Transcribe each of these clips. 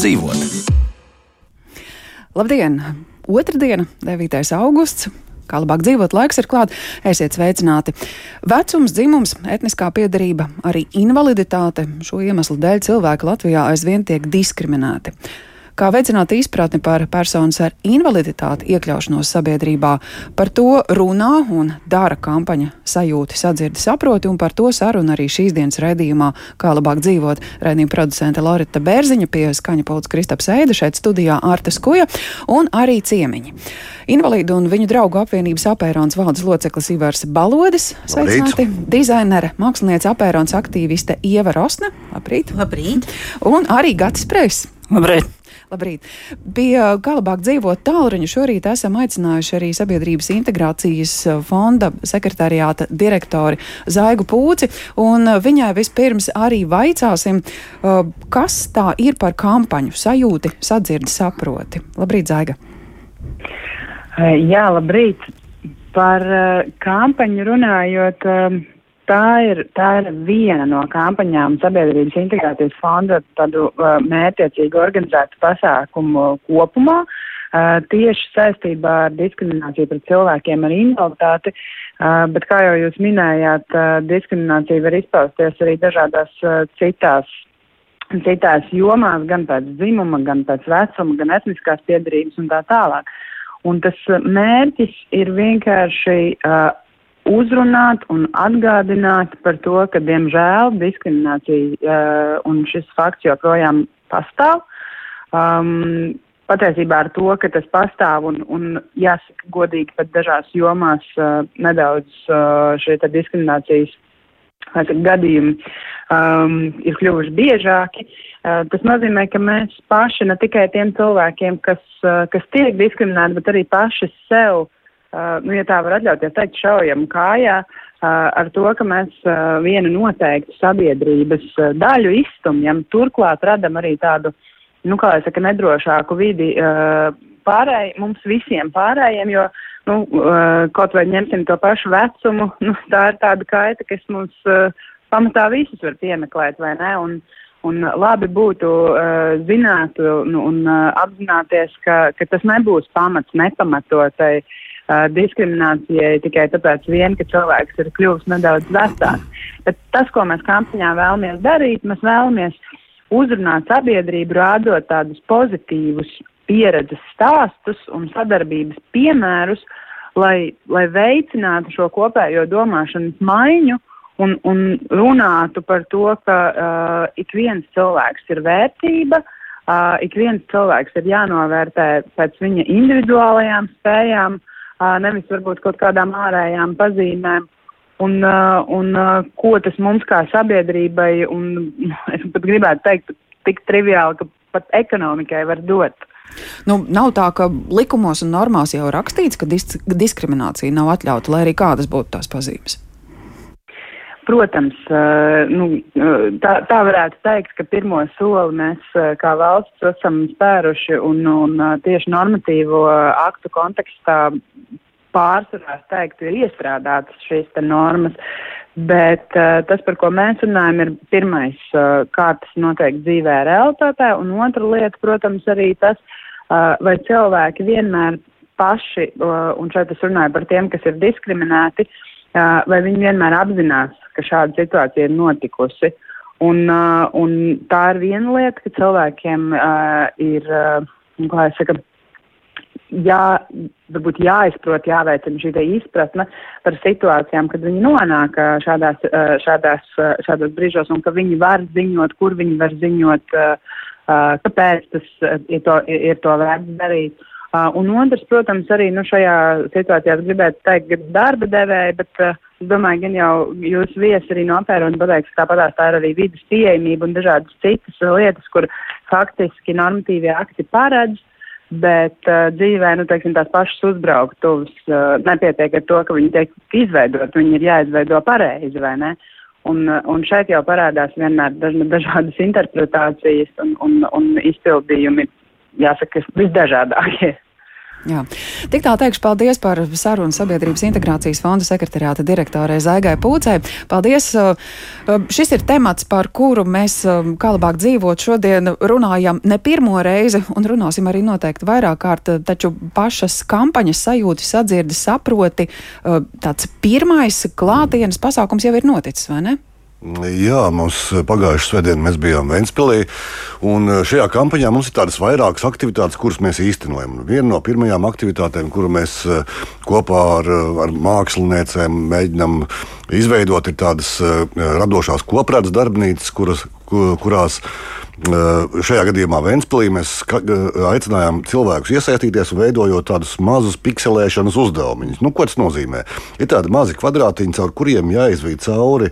dzīvot. Labdien! Otradiena, 9. augusts. Kā labāk dzīvot, laiks ir klāts. Esiet sveicināti. Vecums, dzimums, etniskā piedarība, arī invaliditāte šo iemeslu dēļ cilvēki Latvijā aizvien tiek diskriminēti kā veicināt izpratni par personas ar invaliditāti iekļaušanos sabiedrībā. Par to runā un dara kampaņa sajūti, sadzirdi, saproti, un par to saruna arī šīs dienas raidījumā, kā labāk dzīvot. Raidījuma producente Lorita Bērziņa pie skaņa pults Kristaps Eida, šeit studijā Artas Kuja un arī ciemiņi. Invalīdu un viņu draugu apvienības apērons valdes loceklis Ivars Balodis, sveicināti, dizainere, mākslinieca apērons aktīviste Ieva Rosne, labrīt. Labrīt. Un arī Gatis Preis. Labrīt. Labrīt! Bija galvāk dzīvot tālruņu. Šorīt esam aicinājuši arī Sabiedrības integrācijas fonda sekretariāta direktori Zaigu Pūci, un viņai vispirms arī vaicāsim, uh, kas tā ir par kampaņu sajūti, sadzirdi, saproti. Labrīt, Zaiga! Jā, labrīt! Par uh, kampaņu runājot. Uh, tā ir, tā ir viena no kampaņām sabiedrības integrācijas fonda tādu uh, mērķiecīgi organizētu pasākumu kopumā. Uh, tieši saistībā ar diskrimināciju pret cilvēkiem ar invaliditāti, uh, bet kā jau jūs minējāt, uh, diskriminācija var izpausties arī dažādās uh, citās citās jomās, gan pēc dzimuma, gan pēc vecuma, gan etniskās piedarības un tā tālāk. Un tas mērķis ir vienkārši uh, uzrunāt un atgādināt par to, ka, diemžēl, diskriminācija uh, un šis fakts joprojām pastāv. Um, patiesībā ar to, ka tas pastāv un, un jāsaka godīgi, pat dažās jomās uh, nedaudz uh, šie diskriminācijas saka, gadījumi um, ir kļuvuši biežāki. Uh, tas nozīmē, ka mēs paši ne tikai tiem cilvēkiem, kas, uh, kas tiek diskriminēti, bet arī paši sev uh, Uh, nu, ja tā var atļauties teikt, šaujam kājā uh, ar to, ka mēs uh, vienu noteiktu sabiedrības uh, daļu izstumjam, turklāt radam arī tādu, nu, kā jau saka, nedrošāku vidi uh, pārēj, mums visiem pārējiem, jo, nu, uh, kaut vai ņemsim to pašu vecumu, nu, tā ir tāda kaita, kas mums uh, pamatā visus var piemeklēt, vai ne? Un, Un labi būtu uh, zināt un, un uh, apzināties, ka, ka tas nebūs pamats nepamatotai uh, diskriminācijai tikai tāpēc, vien, ka cilvēks ir kļuvis nedaudz vecāks. Bet tas, ko mēs kampaņā vēlamies darīt, mēs vēlamies uzrunāt sabiedrību, rādot tādus pozitīvus pieredzes stāstus un sadarbības piemērus, lai, lai veicinātu šo kopējo domāšanas maiņu un, un runātu par to, ka uh, ik viens cilvēks ir vērtība, uh, ik viens cilvēks ir jānovērtē pēc viņa individuālajām spējām, nevis varbūt kaut kādām ārējām pazīmēm. Un, un ko tas mums kā sabiedrībai, un es pat gribētu teikt, tik triviāli, ka pat ekonomikai var dot. Nu, nav tā, ka likumos un normās jau rakstīts, ka dis diskriminācija nav atļauta, lai arī kādas būtu tās pazīmes. Protams, nu, tā, tā varētu teikt, ka pirmo soli mēs kā valsts esam spēruši un, un tieši normatīvo aktu kontekstā pārsvarā teikt, ir iestrādātas šīs normas. Bet uh, tas, par ko mēs runājam, ir pirmais, uh, kā tas notiek dzīvē realitātē, un otra lieta, protams, arī tas, uh, vai cilvēki vienmēr paši, uh, un šeit es runāju par tiem, kas ir diskriminēti, uh, vai viņi vienmēr apzinās, ka šāda situācija ir notikusi. Un, uh, un tā ir viena lieta, ka cilvēkiem uh, ir, uh, kā es saku, jā, varbūt jāizprot, jāveicina šī izpratne par situācijām, kad viņi nonāk uh, šādās, uh, šādās, uh, šādos brīžos un ka viņi var ziņot, kur viņi var ziņot, kāpēc tas ir to, ir to vērts darīt. Un otrs, protams, arī nu, šajā situācijā gribētu teikt, darba devēja, bet uh, es domāju, gan jau jūs viesi arī no apērona pateiks, ka tāpat tā ir arī vidas pieejamība un dažādas citas lietas, kur faktiski normatīvie akti paredz, bet uh, dzīvē, nu, teiksim, tās pašas uzbrauktuvas uh, nepietiek ar to, ka viņi tiek izveidot, viņi ir jāizveido pareizi, vai ne? Un, un šeit jau parādās vienmēr daž, dažādas interpretācijas un, un, un izpildījumi jāsaka, visdažādākie. Jā. Tik tā teikšu paldies par sarunu Sabiedrības integrācijas fonda sekretariāta direktorai Zaigai Pūcei. Paldies! Šis ir temats, par kuru mēs, kā labāk dzīvot, šodien runājam ne pirmo reizi un runāsim arī noteikti vairāk kārt, taču pašas kampaņas sajūti, sadzirdi, saproti, tāds pirmais klātienes pasākums jau ir noticis, vai ne? Jā, mums pagājušā svētdienā mēs bijām Vēnspilī. Šajā kampaņā mums ir tādas vairākas aktivitātes, kuras mēs īstenojam. Viena no pirmajām aktivitātēm, kuru mēs eh, kopā ar, ar māksliniecēm mēģinām izveidot, ir tādas eh, radošās koprātas darbnīcas, kuras, kurās Šajā gadījumā Vēnspēlī mēs aicinājām cilvēkus iesaistīties, veidojot tādus mazus pikselēšanas uzdevumus. Nu, ko tas nozīmē? Ir tādi mazi kvadrātiņi, caur kuriem jāizvīd cauri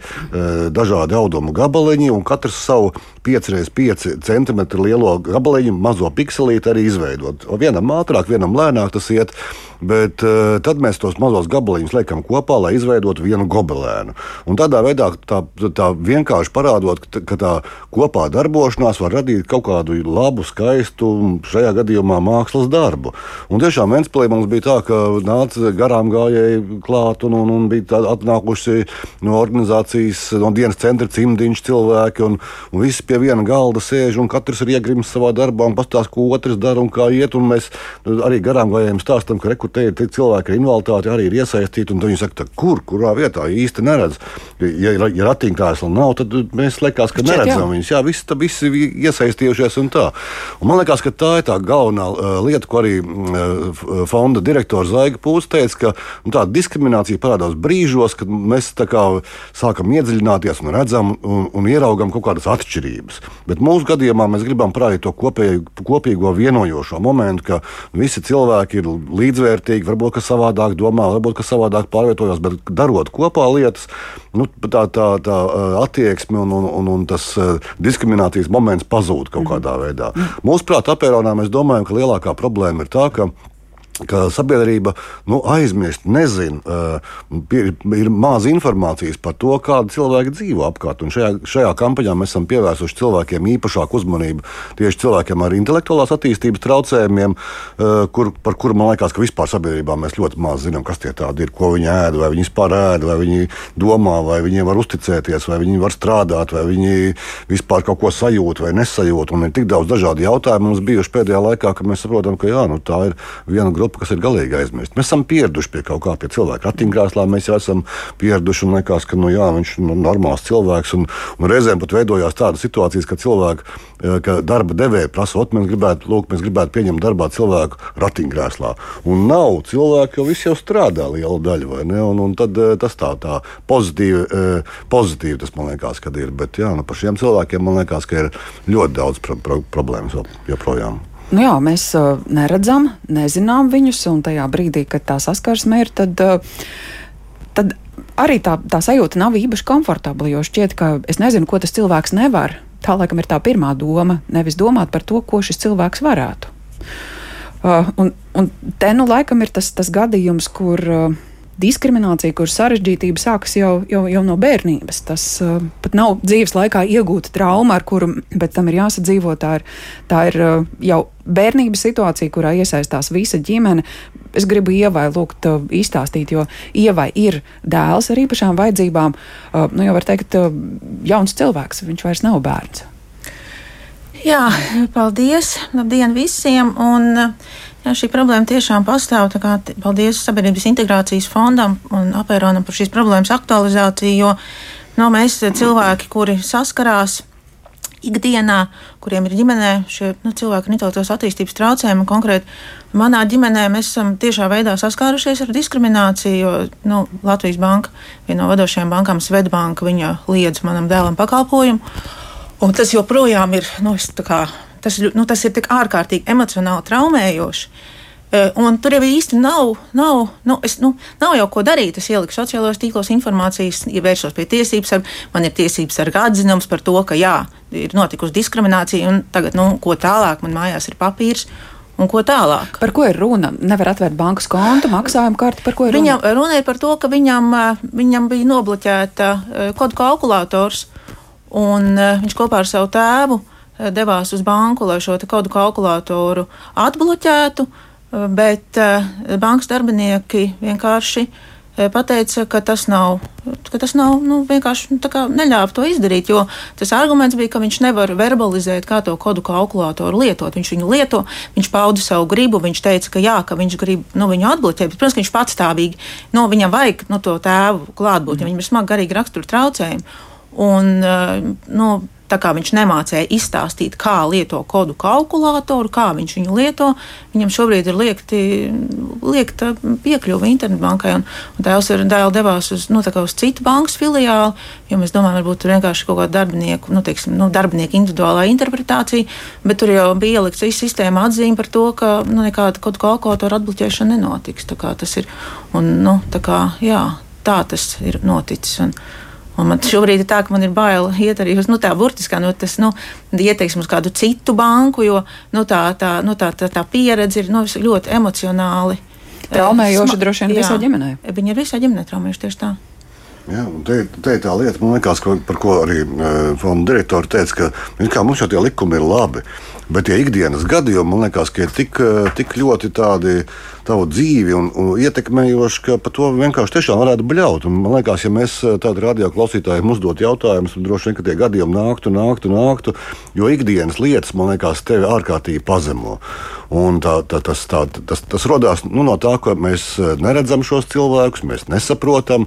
dažādi audumu gabaliņi, un katrs savu 5x5 cm lielo gabaliņu, mazo pikselīti arī izveidot. Vienam ātrāk, vienam lēnāk tas iet. Bet tad mēs tos mazos gabaliņus liekam kopā, lai izveidotu vienu gobelēnu. Un tādā veidā tā, tā vienkārši parādot, ka tā kopā darbošanās var radīt kaut kādu labu, skaistu, šajā gadījumā mākslas darbu. Un tiešām Vēnspēlī mums bija tā, ka nāca garām gājēji klāt un, un, un bija atnākuši no organizācijas, no dienas centra cimdiņš cilvēki, un, un visi pie viena galda sēž, un katrs ir iegrimis savā darbā un pastāsta, ko otrs dara un kā iet. Un mēs arī garām gājējiem stāstam, ka ir cilvēki ar invaliditāti, arī ir iesaistīti. Viņi saka, kur, kurā vietā īsti neredz. Ja, ja ratiņkrēsla nav, tad mēs liekas, ka neredzam viņus. Jā, visi, visi iesaistījušies un tā. Un man liekas, ka tā ir tā galvenā uh, lieta, ko arī uh, fonda direktors Zaiga Pūs teica, ka nu, tā diskriminācija parādās brīžos, kad mēs kā, sākam iedziļināties un redzam un, un ieraugam kaut kādas atšķirības. Bet mūsu gadījumā mēs gribam parādīt to kopēju, kopīgo vienojošo momentu, ka visi cilvēki ir līdzvērtīgi varbūt ka savādāk domā, varbūt ka savādāk pārvietojās, bet darot kopā lietas, nu, tā, tā, tā attieksme un, un, un, un tas diskriminācijas moments pazūd kaut kādā veidā. Mūsuprāt, apēronā mēs domājam, ka lielākā problēma ir tā, ka ka sabiedrība nu, aizmirst, nezina, uh, ir, ir maz informācijas par to, kāda cilvēka dzīvo apkārt. Un šajā, šajā kampaņā mēs esam pievērsuši cilvēkiem īpašāku uzmanību tieši cilvēkiem ar intelektuālās attīstības traucējumiem, uh, kur, par kuriem man liekas, ka vispār sabiedrībā mēs ļoti maz zinām, kas tie tādi ir, ko viņi ēd, vai viņi vispār ēd, vai viņi domā, vai viņiem var uzticēties, vai viņi var strādāt, vai viņi vispār kaut ko sajūt vai nesajūt. Un ir tik daudz dažādu jautājumu mums bijuši pēdējā laikā, ka mēs saprotam, ka jā, nu, tā ir viena grupa grupa, kas ir galīgi aizmirsta. Mēs esam pieraduši pie kaut kā, pie cilvēka ratiņkrēslā. Mēs jau esam pieraduši un liekas, ka nu, jā, viņš ir nu, normāls cilvēks. Un, un reizēm pat veidojās tādas situācijas, ka cilvēki, eh, ka darba devēja prasa, ot, mēs gribētu, lūk, mēs gribētu pieņemt darbā cilvēku ratiņkrēslā. Un nav cilvēku, jo visi jau strādā liela daļa, vai ne? Un, un tad eh, tas tā, tā pozitīvi, eh, pozitīvi tas man liekas, kad ir. Bet jā, nu, par šiem cilvēkiem man liekas, ka ir ļoti daudz pro pro problēmas joprojām. Nu jā, mēs uh, neredzam, nezinām viņus, un tajā brīdī, kad tā saskarsme ir, tad, uh, tad arī tā, tā sajūta nav īpaši komfortabla. Jo šķiet, ka es nezinu, ko tas cilvēks nevar. Tā laikam ir tā pirmā doma, nevis domāt par to, ko šis cilvēks varētu. Uh, un, un te nu laikam ir tas, tas gadījums, kur. Uh, diskriminācija, kuras sarežģītība sākas jau, jau, jau no bērnības. Tas uh, pat nav dzīves laikā iegūta trauma, ar kuru pēc tam ir jāsadzīvo. Tā ir, tā ir uh, jau bērnības situācija, kurā iesaistās visa ģimene. Es gribu ievai lūgt uh, izstāstīt, jo ievai ir dēls ar īpašām vajadzībām. Uh, nu, jau var teikt, uh, jauns cilvēks, viņš vairs nav bērns. Jā, paldies! Labdien visiem! Un, uh, Jā, šī problēma tiešām pastāv. Paldies Sabiedrības integrācijas fondam un apēronam par šīs problēmas aktualizāciju, jo no, nu, mēs cilvēki, kuri saskarās ikdienā, kuriem ir ģimenē šie nu, cilvēki ar intelektuālās attīstības traucējumiem. Konkrēti manā ģimenē mēs esam tiešā veidā saskārušies ar diskrimināciju, jo nu, Latvijas banka, viena no vadošajām bankām, Svetbanka, viņa liedz manam dēlam pakalpojumu. Un tas joprojām ir nu, kā, Tas, nu, tas ir tik ārkārtīgi emocionāli traumējoši. Uh, un tur jau īsti nav, nav, nu, es, nu, nav jau ko darīt. Es ieliku sociālajos tīklos informācijas, ja vērsos pie tiesības, ar, man ir tiesības sarga atzinums par to, ka jā, ir notikusi diskriminācija, un tagad, nu, ko tālāk, man mājās ir papīrs. Un ko tālāk? Par ko ir runa? Nevar atvērt bankas kontu, maksājumu karti. Par ko ir viņam, runa? Runa ir par to, ka viņam, viņam bija nobloķēta kodu kalkulators, un viņš kopā ar savu tēvu uh, devās uz banku, lai šo kodu kalkulātoru atbloķētu. bet bankas darbinieki vienkārši pateica, ka tas nav, ka tas nav nu, vienkārši nu, neļāva to izdarīt. Jo tas arguments bija, ka viņš nevar verbalizēt, kā to kodu kalkulātoru lietot. Viņš viņu lieto, viņš pauda savu gribu, viņš teica, ka jā, ka viņš grib nu, viņu atbloķēt. Bet, protams, viņš patstāvīgi, nu, viņam vajag nu, to tēvu klātbūtni, ja viņam ir smagi garīgi rakstura traucējumi. Un, nu, Tā kā viņš nemācīja izstāstīt, kā lieto kodu kalkulātoru, kā viņš viņu lieto, viņam šobrīd ir liekti, liekta piekļuve internetbankai. Un, un tēvs ir dēls devās uz, nu, uz citu bankas filiāli, jo mēs domājam, varbūt tur vienkārši kaut kāda darbinieku, nu, teiksim, nu, darbinieku individuālā interpretācija, bet tur jau bija ielikts viss sistēma atzīme par to, ka nu, nekāda kodu kalkulātora atbloķēšana nenotiks. Tā kā tas ir, un, nu, tā kā, jā, tā tas ir noticis. Un, Un man šobrīd ir tā, ka man ir bail iet arī uz nu, tā burtiskā, nu, tas, nu, ieteiksim uz kādu citu banku, jo nu, tā, tā, nu, tā, tā, tā pieredze ir nu, ļoti emocionāli. Traumējoša droši vien visā ģimenē. Viņa ir visā ģimenē traumējuša tieši tā. Jā, te, te tā lieta, liekas, ko, par ko arī uh, fonda direktori teica, ka mums jau tie likumi ir labi. Bet tie ikdienas gadījumi, man liekas, ir tik, e, tik ļoti tādi tavu dzīvi un, un ietekmējoši, ka par to vienkārši tiešām varētu bļaut. Un man liekas, ja mēs e, tādu radio klausītājiem uzdot jautājumus, tad droši vien, tie gadījumi nāktu, nāktu, nāktu, jo ikdienas lietas, man liekas, tevi ārkārtīgi pazemo. Un tā, tā, tas, tā, tas, tas radās nu, no tā, ka mēs neredzam šos cilvēkus, mēs nesaprotam.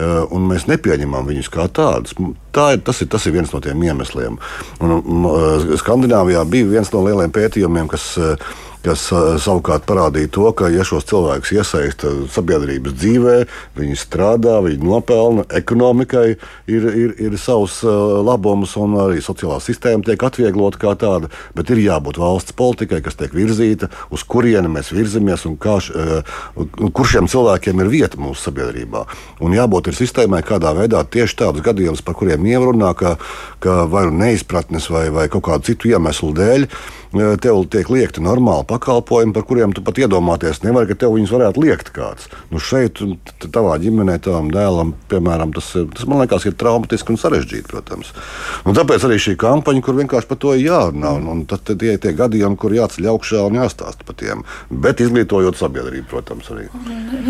Eh, un mēs nepieņemam viņus kā tādus. Tā ir, tas, ir, tas ir viens no tiem iemesliem. Un, eh, Skandināvijā bija viens no lieliem pētījumiem, kas uh, kas savukārt parādīja to, ka, ja šos cilvēkus iesaista sabiedrības dzīvē, viņi strādā, viņi nopelna, ekonomikai ir, ir, ir savs labums un arī sociālā sistēma tiek atvieglota kā tāda, bet ir jābūt valsts politikai, kas tiek virzīta, uz kurieni mēs virzamies un kā, kur šiem cilvēkiem ir vieta mūsu sabiedrībā. Un jābūt ir sistēmai, kādā veidā tieši tādus gadījumus, par kuriem ievrunā, ka, ka vai nu neizpratnes vai, vai kaut kādu citu iemeslu dēļ, tev tiek liekti normāli pakalpojumi, par kuriem tu pat iedomāties nevari, ka tev viņus varētu liekt kāds. Nu šeit, tavā ģimenē, tavam dēlam, piemēram, tas, tas man liekas, ir traumatiski un sarežģīti, protams. Un tāpēc arī šī kampaņa, kur vienkārši par to ir jārunā, un, un tad tie ir tie gadījumi, kur jāceļ augšā un jāstāsta par tiem, bet izglītojot sabiedrību, protams, arī.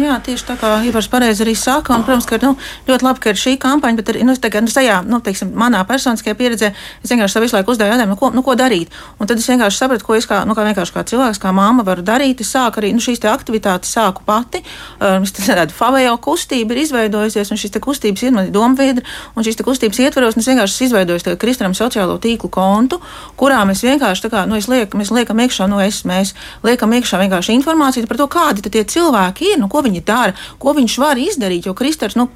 Jā, tieši tā kā Ivars pareizi arī saka, un, protams, ka nu, ļoti labi, ka ir šī kampaņa, bet arī, nu, tagad, nu, sajā, nu, teiksim, manā personiskajā pieredzē es vienkārši savu visu laiku uzdevu jautājumu, nu, ko, nu, ko darīt. Un tad es vienkārši vienkārši sapratu, ko es kā, nu, kā, kā cilvēks, kā māma varu darīt. Es sāku arī nu, šīs aktivitātes sāku pati. Um, tāda favējo kustība ir izveidojusies, un šīs kustības ir mani domviedri, un šīs kustības ietveros es vienkārši izveidoju Kristaram sociālo tīklu kontu, kurā mēs vienkārši, kā, nu, liek, mēs liekam iekšā, nu, es, mēs liekam iekšā vienkārši informāciju par to, kādi tie cilvēki ir, nu, ko viņi dara, ko viņš var izdarīt, jo Kristers, nu,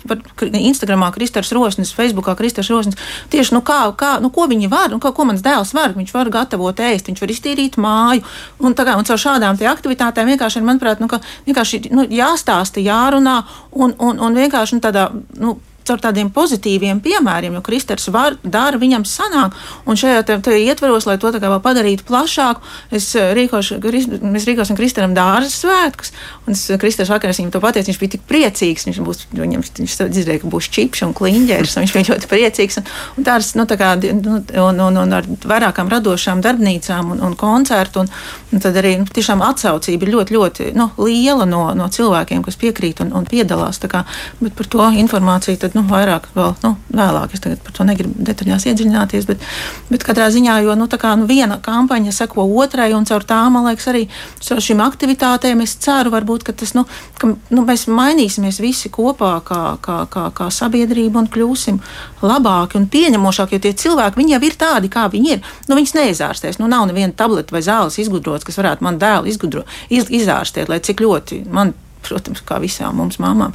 Instagramā Kristers Rosnis, Facebookā Kristers Rosnis, tieši, nu, kā, kā, nu, ko viņi var, un kā, ko mans dēls var, viņš var gatavot ēst, viņš var iztīrīt māju. Un, kā, un caur šādām aktivitātēm vienkārši ir, manuprāt, nu, vienkārši, nu, jāstāsta, jārunā un, un, un vienkārši nu, tādā. Nu, caur tādiem pozitīviem piemēriem, jo Kristers var, dara, viņam sanāk. Un šajā te, te ietveros, lai to padarītu plašāku, es eh, rīkošu, mēs rīkosim Kristeram dārza svētkus. Un es eh, Kristers vakarā viņam to pateicu, viņš bija tik priecīgs, viņš būs, viņam, viņš dzirdēja, ka būs čips un kliņģeris, un viņš bija ļoti priecīgs. Un, un tāds, nu, tā kā, nu, un, un, un ar vairākām radošām darbnīcām un, un koncertu, un, un tad arī nu, tiešām atsaucība ir ļoti, ļoti nu, liela no, no cilvēkiem, kas piekrīt un, un piedalās. Kā, bet par to informāciju tad, nu, vairāk vēl nu, vēlāk. Es par to negribu detaļās iedziļināties, bet, bet katrā ziņā, jo nu, kā, nu, viena kampaņa seko otrai, un caur tām, man liekas, arī caur šīm aktivitātēm es ceru, varbūt, ka, tas, nu, ka nu, mēs mainīsimies visi kopā kā, kā, kā, kā sabiedrība un kļūsim labāki un pieņemošāki, jo tie cilvēki, jau ir tādi, kā viņi ir. Nu, viņus neizārstēs. Nu, nav neviena tableta vai zāles izgudrots, kas varētu man dēlu izgudro, iz, izārstēt, lai cik ļoti man protams, kā visām mums māmām.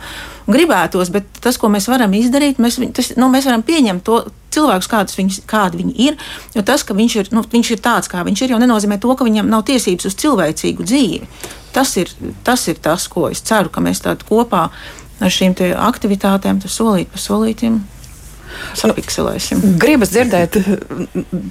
Gribētos, bet tas, ko mēs varam izdarīt, mēs, tas, nu, mēs varam pieņemt to cilvēkus, kādus viņus, kādi viņi ir. Jo tas, ka viņš ir, nu, viņš ir tāds, kā viņš ir, jau nenozīmē to, ka viņam nav tiesības uz cilvēcīgu dzīvi. Tas ir tas, ir tas ko es ceru, ka mēs tādā kopā ar šīm aktivitātēm, solīt pa solītam sapikselēsim. Gribas dzirdēt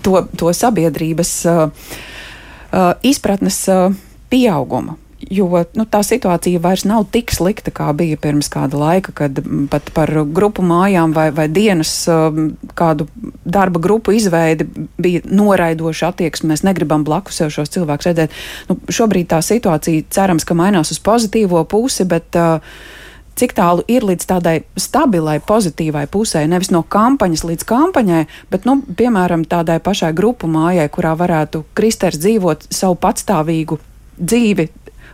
to, to sabiedrības uh, uh, izpratnes uh, pieaugumu Jo nu, tā situācija vairs nav tik slikta, kā bija pirms kāda laika, kad pat par grupu mājām vai, vai dienas kādu darba grupu izveide bija noraidoša attieksme. Mēs negribam blakus sev šos cilvēkus redzēt. Nu, šobrīd tā situācija cerams, ka mainās uz pozitīvo pusi, bet uh, cik tālu ir līdz tādai stabilai, pozitīvai pusē, nevis no kampaņas līdz kampaņai, bet, nu, piemēram, tādai pašai grupu mājai, kurā varētu Kristers dzīvot savu patstāvīgu dzīvi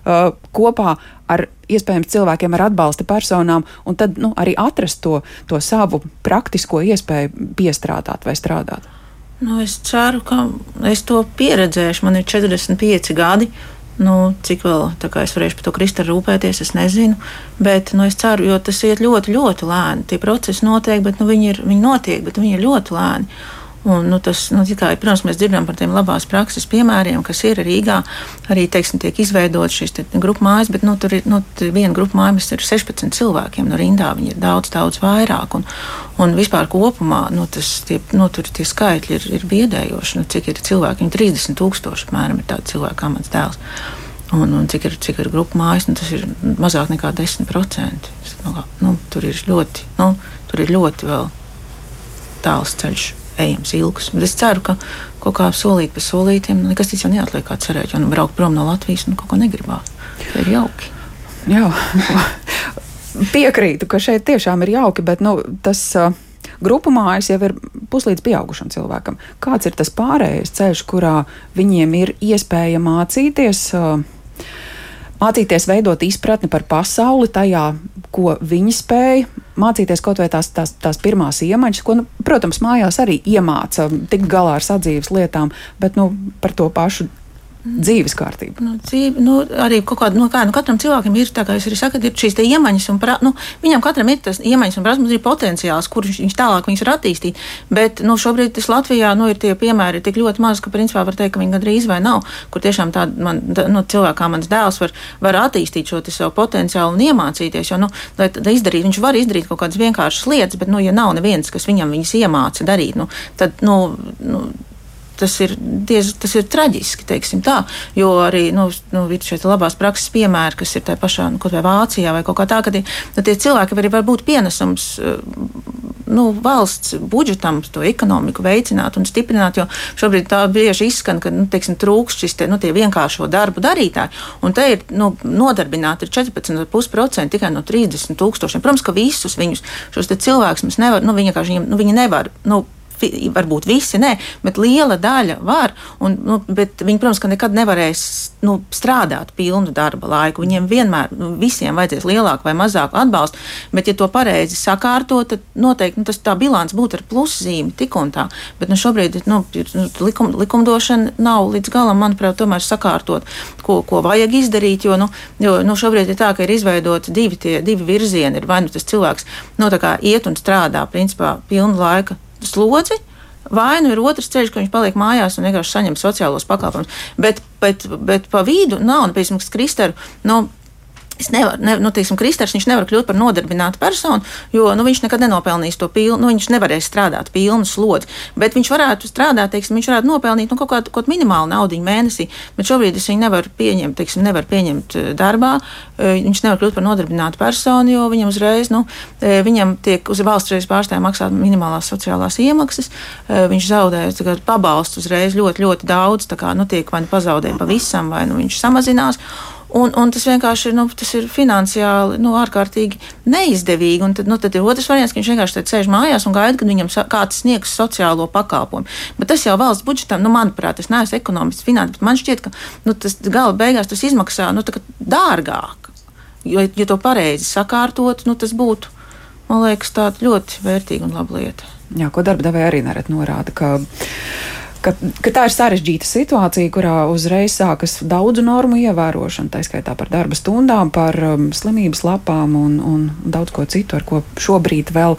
uh, kopā ar iespējams cilvēkiem ar atbalsta personām, un tad nu, arī atrast to, to savu praktisko iespēju piestrādāt vai strādāt. Nu, es ceru, ka es to pieredzēšu. Man ir 45 gadi. Nu, cik vēl es varēšu par to kristālu rūpēties, es nezinu. Bet nu, es ceru, jo tas iet ļoti, ļoti lēni. Tie procesi notiek, bet nu, viņi, ir, viņi notiek, bet viņi ir ļoti lēni. Un, nu, tas, nu, kā, protams, mēs dzirdam par tiem labās prakses piemēriem, kas ir Rīgā. Arī teiksim, tiek izveidotas šīs grupu mājas, bet nu, tur ir nu, viena grupu mājas, ir 16 cilvēkiem. No rindā viņi ir daudz, daudz vairāk. Un, un vispār kopumā nu, tas, tie, nu, tur, tie skaitļi ir, ir biedējoši. Nu, cik ir cilvēki? Viņi 30 tūkstoši apmēram ir tādi cilvēki, kā mans dēls. Un, un cik ir, cik ir grupu mājas, nu, tas ir mazāk nekā 10%. Nu, nu, tur ir ļoti, nu, tur ir ļoti vēl tāls ceļš ejams, ilgs. Bet es ceru, ka kaut kā solīt pa solītiem nekas cits jau neatliek kā cerēt. Jo nu, braukt prom no Latvijas nu, kaut ko negribās. Tas ir jauki. Jā, piekrītu, ka šeit tiešām ir jauki, bet nu, tas. Uh, Grupu mājas jau ir puslīdz pieaugušam cilvēkam. Kāds ir tas pārējais ceļš, kurā viņiem ir iespēja mācīties, uh, mācīties veidot izpratni par pasauli, tajā, ko viņi spēj, mācīties kaut vai tās, tās, tās pirmās iemaņas, ko, nu, protams, mājās arī iemāca tikt galā ar sadzīves lietām, bet nu, par to pašu dzīves kārtību. Nu, dzīve, nu, arī kaut kāda, nu, kā, nu, katram cilvēkam ir, kā jūs arī sakat, ir šīs iemaņas un, pra, nu, viņam katram ir tas iemaņas un prasmes, ir potenciāls, kur viņš, viņš tālāk viņus var attīstīt. Bet, nu, šobrīd tas Latvijā, nu, ir tie piemēri tik ļoti maz, ka, principā, var teikt, ka viņi gandrīz vai nav, kur tiešām tāda, man, nu, cilvēkā kā mans dēls var, var attīstīt šo savu potenciālu un iemācīties, jo, nu, lai, lai izdarīt, viņš var izdarīt kaut kādas vienkāršas lietas, bet, nu, ja nav neviens, kas viņam viņas iemāca darīt, nu, tad, nu, nu tas ir, diez, tas ir traģiski, teiksim tā, jo arī, nu, nu ir šeit labās prakses piemēri, kas ir tā pašā, nu, kaut vai Vācijā vai kaut kā tā, ka tie, nu, tie cilvēki arī var būt pienesums, nu, valsts budžetam to ekonomiku veicināt un stiprināt, jo šobrīd tā bieži izskan, ka, nu, teiksim, trūkst šis te, nu, vienkāršo darbu darītāji, un te ir, nu, nodarbināti ir 14,5% tikai no 30 tūkstošiem. Protams, ka visus viņus, šos cilvēkus mēs nevar, nu, viņi vienkārši, nu, viņi nevar, nu, varbūt visi nē, bet liela daļa var. Un, nu, viņi, protams, ka nekad nevarēs nu, strādāt pilnu darba laiku. Viņiem vienmēr nu, visiem vajadzēs lielāku vai mazāku atbalstu, bet, ja to pareizi sakārtot, tad noteikti nu, tas, tā bilants būtu ar pluszīmi tik un tā. Bet nu, šobrīd nu, nu, likum, likumdošana nav līdz galam, manuprāt, tomēr sakārtot, ko, ko vajag izdarīt. Jo, nu, jo nu, šobrīd ir tā, ka ir izveidoti divi, tie, divi virzieni. Ir vai nu tas cilvēks nu, iet un strādā principā pilnu laiku slodzi. Vai nu ir otrs ceļš, ka viņš paliek mājās un vienkārši saņem sociālos pakalpojumus. Bet, bet, bet pa vidu nav, nu, piemēram, Kristēru. Nu, Es nevaru, ne, nu, teiksim, Kristers, viņš nevar kļūt par nodarbinātu personu, jo nu, viņš nekad nenopelnīs to pilnu, nu, viņš nevarēs strādāt pilnu slodzi. Bet viņš varētu strādāt, teiksim, viņš varētu nopelnīt nu, kaut kādu kaut minimālu naudu mēnesī, bet šobrīd es viņu nevaru pieņemt, teiksim, nevaru pieņemt eh, darbā. Eh, viņš nevar kļūt par nodarbinātu personu, jo viņam uzreiz, nu, eh, viņam tiek uz valsts reizes pārstāvja maksāt minimālās sociālās iemaksas. Viņš zaudē pabalstu uzreiz ļoti, ļoti daudz, tā kā nu, tiek vai nu pazaudē pavisam, vai nu viņš samazinās. Un, un tas vienkārši ir, nu, tas ir finansiāli nu, ārkārtīgi neizdevīgi. Un tad, nu, tad ir otrs variants, ka viņš vienkārši sēž mājās un gaida, kad viņam kāds sniegs sociālo pakalpojumu. Bet tas jau valsts budžetam, nu, manuprāt, es neesmu ekonomists, finanses, bet man šķiet, ka nu, tas gala beigās tas izmaksā nu, dārgāk. Jo, ja to pareizi sakārtot, nu, tas būtu, man liekas, ļoti vērtīga un laba lieta. Jā, ko darba devēja arī nereti norāda, ka ka, ka tā ir sarežģīta situācija, kurā uzreiz sākas daudzu normu ievērošana, tā skaitā par darba stundām, par um, slimības lapām un, un daudz ko citu, ar ko šobrīd vēl.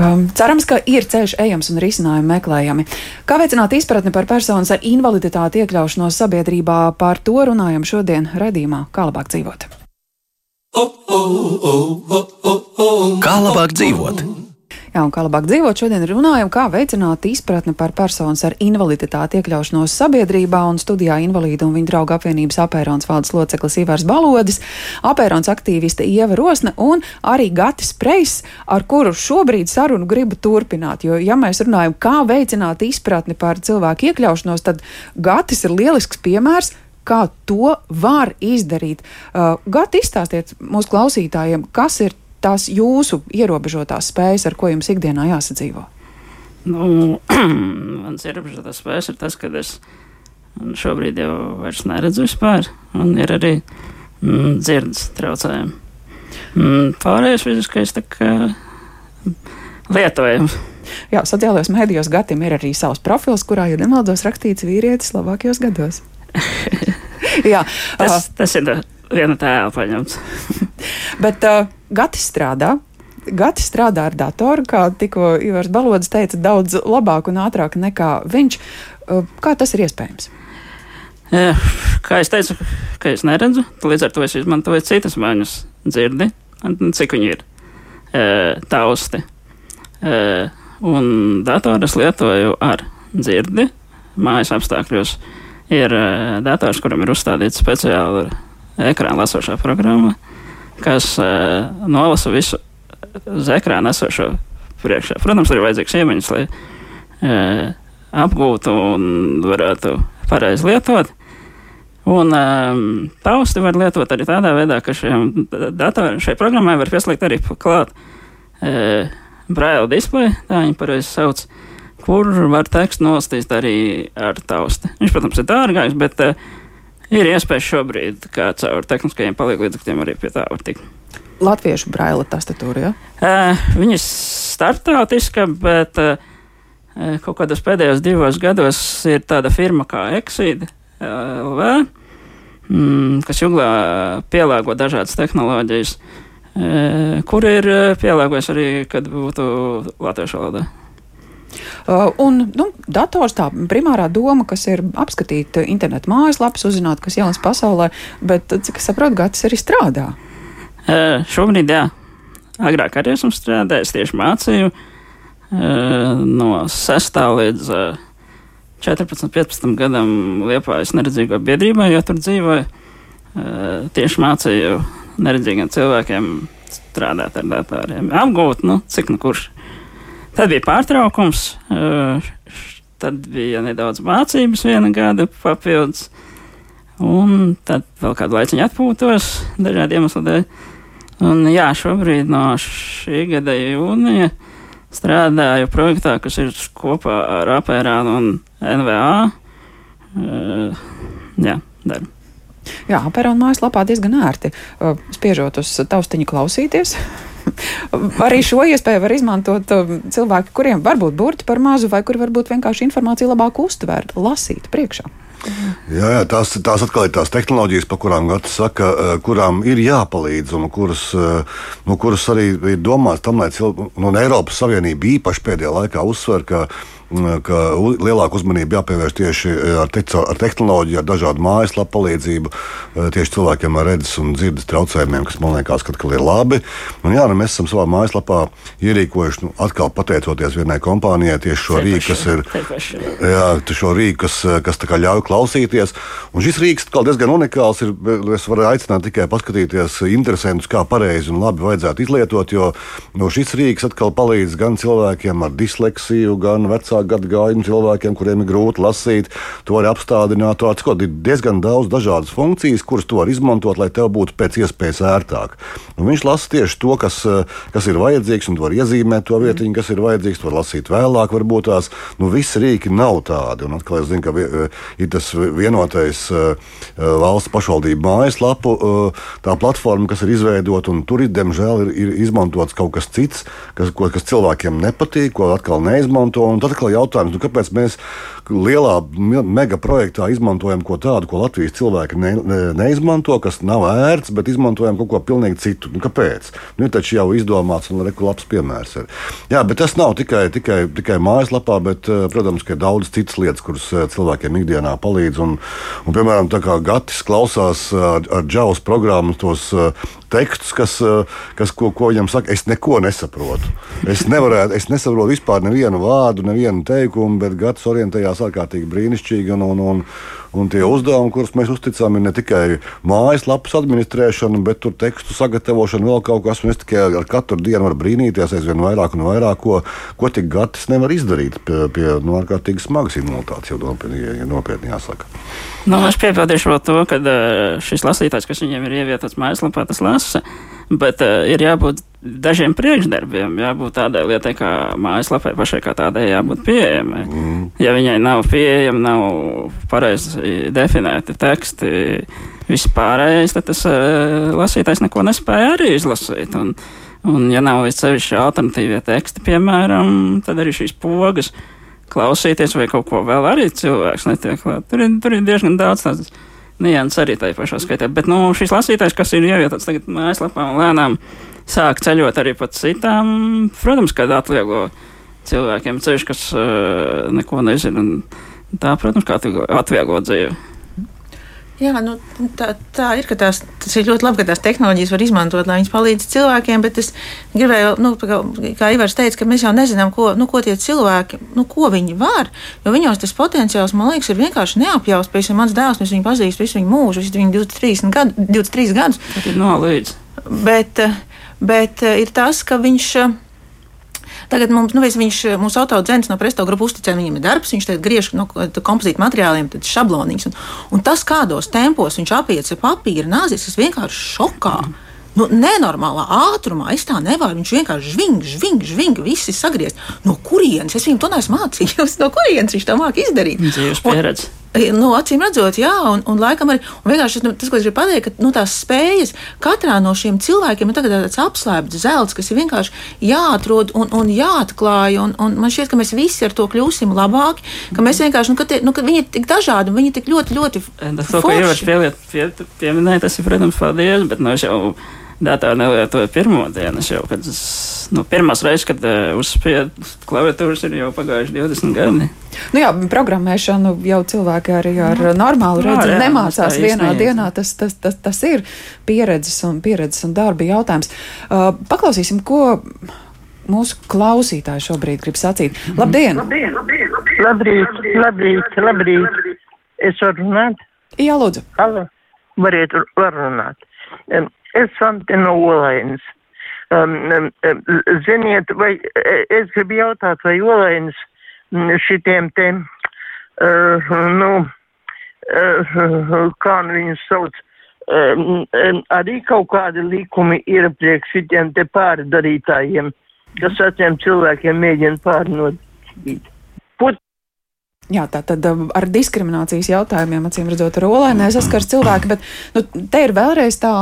Um, cerams, ka ir ceļš ejams un risinājumi meklējami. Kā veicināt izpratni par personas ar invaliditāti iekļaušanos sabiedrībā, par to runājam šodien redzījumā, kā labāk dzīvot. Kā labāk dzīvot? Jā, un kā labāk dzīvot, šodien runājam, kā veicināt izpratni par personas ar invaliditāti iekļaušanos sabiedrībā un studijā invalīdu un viņa draugu apvienības apērons valdes loceklis Ivars Balodis, apērons aktīviste Ieva Rosne un arī Gatis Preis, ar kuru šobrīd sarunu gribu turpināt. Jo, ja mēs runājam, kā veicināt izpratni par cilvēku iekļaušanos, tad Gatis ir lielisks piemērs kā to var izdarīt. Uh, Gati, izstāstiet mūsu klausītājiem, kas ir tās jūsu ierobežotās spējas, ar ko jums ikdienā jāsadzīvo? Nu, mans ierobežotās spējas ir tas, ka es šobrīd jau vairs neredzu vispār, un ir arī mm, dzirdes traucējumi. Mm, pārējais fiziskais tā kā lietojams. Jā, sociālajos mēdījos gadiem ir arī savs profils, kurā, ja nemaldos, rakstīts vīrietis labākajos gados. Jā, tas, tas ir viena tēla paņemts. Bet uh, Gatis strādā. Gatis strādā ar datoru, kā tikko Ivars Balodis teica, daudz labāk un ātrāk nekā viņš. Uh, kā tas ir iespējams? Kā es teicu, ka es neredzu, līdz ar to es izmantoju citas maņas dzirdi, cik viņi ir tausti. Un datoru es lietoju ar dzirdi mājas apstākļos. Ir dators, kuram ir uzstādīta speciāla ekrāna lasošā programma, kas uh, nolasa visu uz ekrāna esošo priekšā. Protams, ir vajadzīgs iemaņas, lai uh, apgūtu un varētu pareizi lietot. Un um, tausti var lietot arī tādā veidā, ka šiem datoriem, šai programmai var pieslēgt arī klāt uh, braila displeju, tā viņi pareizi sauc, kur var tekstu nostīt arī ar tausti. Viņš, protams, ir dārgāks, bet uh, Ir iespējas šobrīd, kā caur tehniskajiem palīdzekļiem, arī pie tā var tikt. Latviešu braila tastatūra, ja? Uh, viņa ir startautiska, bet uh, kaut kādos pēdējos divos gados ir tāda firma kā Exīda LV, mm, kas jūglā pielāgo dažādas tehnoloģijas, uh, kur ir pielāgojis arī, kad būtu latviešu valodā. Uh, un nu, dators tā primārā doma, kas ir apskatīt internetu mājaslapas, uzzināt, kas jauns pasaulē, bet cik es saprotu, Gatis arī strādā. Uh, šobrīd, jā. Agrāk arī esmu strādājis, tieši mācīju uh, no 6. līdz uh, 14, 15 gadam Liepājas neredzīgo biedrībā, jo tur dzīvoju. Uh, tieši mācīju neredzīgiem cilvēkiem strādāt ar datoriem, apgūt, nu, cik nu kurš. Tad bija pārtraukums, tad bija nedaudz mācības, viena gada papildus, un tad vēl kādu laiciņu atpūtos dažādu iemeslu dēļ. Un jā, šobrīd no šī gada jūnija strādāju projektā, kas ir kopā ar Apērānu un NVA. Uh, jā, darbu. Jā, Apērāna mājaslapā diezgan ērti spiežot uz taustiņu klausīties. Arī šo iespēju var izmantot um, cilvēki, kuriem varbūt burti par mazu, vai kuri varbūt vienkārši informāciju labāk uztvērt, lasīt priekšā. Jā, jā tās, tās atkal ir tās tehnoloģijas, par kurām Gatis saka, uh, kurām ir jāpalīdz un kuras, nu, kuras arī ir domāts tam, lai cilvēki, nu, Eiropas Savienība īpaši pēdējā laikā uzsver, ka ka lielāka uzmanība jāpievērš tieši eh, ar, te, ar tehnoloģiju, ar dažādu mājaslapu palīdzību, eh, tieši cilvēkiem ar redzes un dzirdes traucējumiem, kas man liekas, ka ir labi. Un, jā, nu, mēs esam savā mājaslapā ierīkojuši, nu, atkal pateicoties vienai kompānijai, tieši šo rīku, kas ir jā, šo rīku, kas, kas ļauj klausīties. Un šis rīks diezgan unikāls. Ir, es varu aicināt tikai paskatīties interesantus, kā pareizi un labi vajadzētu izlietot, jo no šis rīks atkal palīdz gan cilvēkiem ar disleksiju, gan vecākiem vecāku gadu gājumu cilvēkiem, kuriem ir grūti lasīt, to var apstādināt. To ir diezgan daudz dažādas funkcijas, kuras to var izmantot, lai tev būtu pēc iespējas ērtāk. Un viņš lasa tieši to, kas, kas ir vajadzīgs, un var iezīmēt to vietiņu, kas ir vajadzīgs. To var lasīt vēlāk, varbūt tās nu, visi rīki nav tādi. Un atkal es zinu, ka ir tas vienotais valsts pašvaldību mājaslapu, tā platforma, kas ir izveidota, un tur diemžēl, ir, ir izmantots kaut kas cits, kas, ko, kas cilvēkiem nepatīk, ko atkal neizmanto. Tad atkal jautājums, nu, kāpēc mēs lielā mega projektā izmantojam ko tādu, ko Latvijas cilvēki ne, ne, neizmanto, kas nav ērts, bet izmantojam kaut ko pilnīgi citu. Nu, kāpēc? Nu, taču jau izdomāts un reku labs piemērs. Ir. Jā, bet tas nav tikai, tikai, tikai mājaslapā, bet, eh, protams, ka ir daudz citas lietas, kuras eh, cilvēkiem ikdienā palīdz. Un, un, piemēram, tā kā Gatis klausās ar, ar džaus programmu tos tekstus, kas, kas ko, ko viņam saka, es neko nesaprotu. Es nevarētu, es nesaprotu vispār nevienu vārdu, nevienu teikumu, bet Gatis orientējās ārkārtīgi brīnišķīgi. Un, un, un, Un tie uzdevumi, kurus mēs uzticām, ir ne tikai mājaslapas administrēšana, bet tur tekstu sagatavošana, vēl kaut kas. Mēs tikai ar katru dienu varam brīnīties aizvien vairāk un vairāk, ko, ko tik gatis nevar izdarīt pie, pie nu, ārkārtīgi smagas imunitātes, jau nopietni, ja nopietni jāsaka. Nu, es piebildīšu to, ka šis lasītājs, kas viņiem ir ievietots mājaslapā, tas lasa, bet uh, ir jābūt dažiem priekšdarbiem jābūt tādai lietai, kā mājaslapai pašai kā tādai jābūt pieejamai. Mm. Ja viņai nav pieejama, nav pareizi definēti teksti, viss pārējais, tad tas uh, lasītājs neko nespēja arī izlasīt. Un, un ja nav sevišķi alternatīvie teksti, piemēram, tad arī šīs pogas klausīties vai kaut ko vēl arī cilvēks netiek klāt. Tur ir, tur ir diezgan daudz tādas nianses arī tajā pašā skaitā. Bet, nu, šis lasītājs, kas ir ievietots tagad mājaslapā un lēnām sāk ceļot arī pa citām, protams, kad atvieglo cilvēkiem ceļš, kas uh, neko nezina. Tā, protams, kā atvieglo dzīvi. Jā, nu, tā, tā ir. Tās, tas ir ļoti labi, ka tās tehnoloģijas var izmantot, lai viņas palīdz cilvēkiem. Bet es gribēju, nu, kā, kā Ivars teica, ka mēs jau nezinām, ko, nu, ko tie cilvēki, nu, ko viņi var. Jo viņos tas potenciāls, man liekas, ir vienkārši neapjaust. Pēc tam mans dēls, es viņu pazīstu visu viņu mūžu, visu viņu 23 gadu, 23 gadus. Tas ir nolīdz. Bet, uh, bet eh, ir tas, ka viņš. Eh, tagad mums, nu, viņš, eh, mums autodzēns no presto grupas uzticēja, viņam darbs, viņš griež no kompozīta materiāliem, tad šablonīgs. Un, un tas, kādos tempos viņš apiet papīra nāzis, tas vienkārši šokā. Mm. Nu, nenormālā ātrumā es tā nevaru. Viņš vienkārši žving, žving, žving, visi sagriezt. No kurienes? Es viņam to neesmu mācījis. No kurienes viņš to māca izdarīt? Dzīves pieredze. Un, Nu, acīm redzot, jā, un, un laikam arī un vienkārši nu, tas, ko es gribu pateikt, ka nu, tās spējas katrā no šiem cilvēkiem ir tāds apslēpts zelts, kas ir vienkārši jāatrod un, un jāatklāj. Un, un man šķiet, ka mēs visi ar to kļūsim labāki, ka mēs vienkārši, nu, ka, tie, nu, ka viņi ir tik dažādi, viņi ir tik ļoti, ļoti. Tas, ko pie, pieminēja, tas ir, protams, paldies, bet nu, es jau datoru nelietoju pirmo dienu. Jau, kad es, nu, pirmās reizes, kad uh, uzspiedu klaviatūras, ir jau pagājuši 20 gadi. Nu jā, programmēšanu jau cilvēki arī ar nu, normālu redzi nemācās jā, vienā neiet. dienā. Tas, tas, tas, tas ir pieredzes un, pieredzes un darba jautājums. Uh, paklausīsim, ko mūsu klausītāji šobrīd grib sacīt. Labdien! Labdien, labdien, labdien. Labrīt, labrīt, labrīt! Es varu runāt? Jā, lūdzu. Halo. Variet, var runāt. Um, Es Sante no Olainas. Um, um, ziniet, vai es gribu jautāt, vai Olainas šitiem te, uh, nu, uh, kā viņus sauc, um, um, arī kaut kādi likumi ir priekš šitiem te pārdarītājiem, kas atiem cilvēkiem mēģina pārnodīt. Jā, tā tad um, ar diskriminācijas jautājumiem, acīm redzot, ar olēnē saskars cilvēki, bet nu, te ir vēlreiz tā,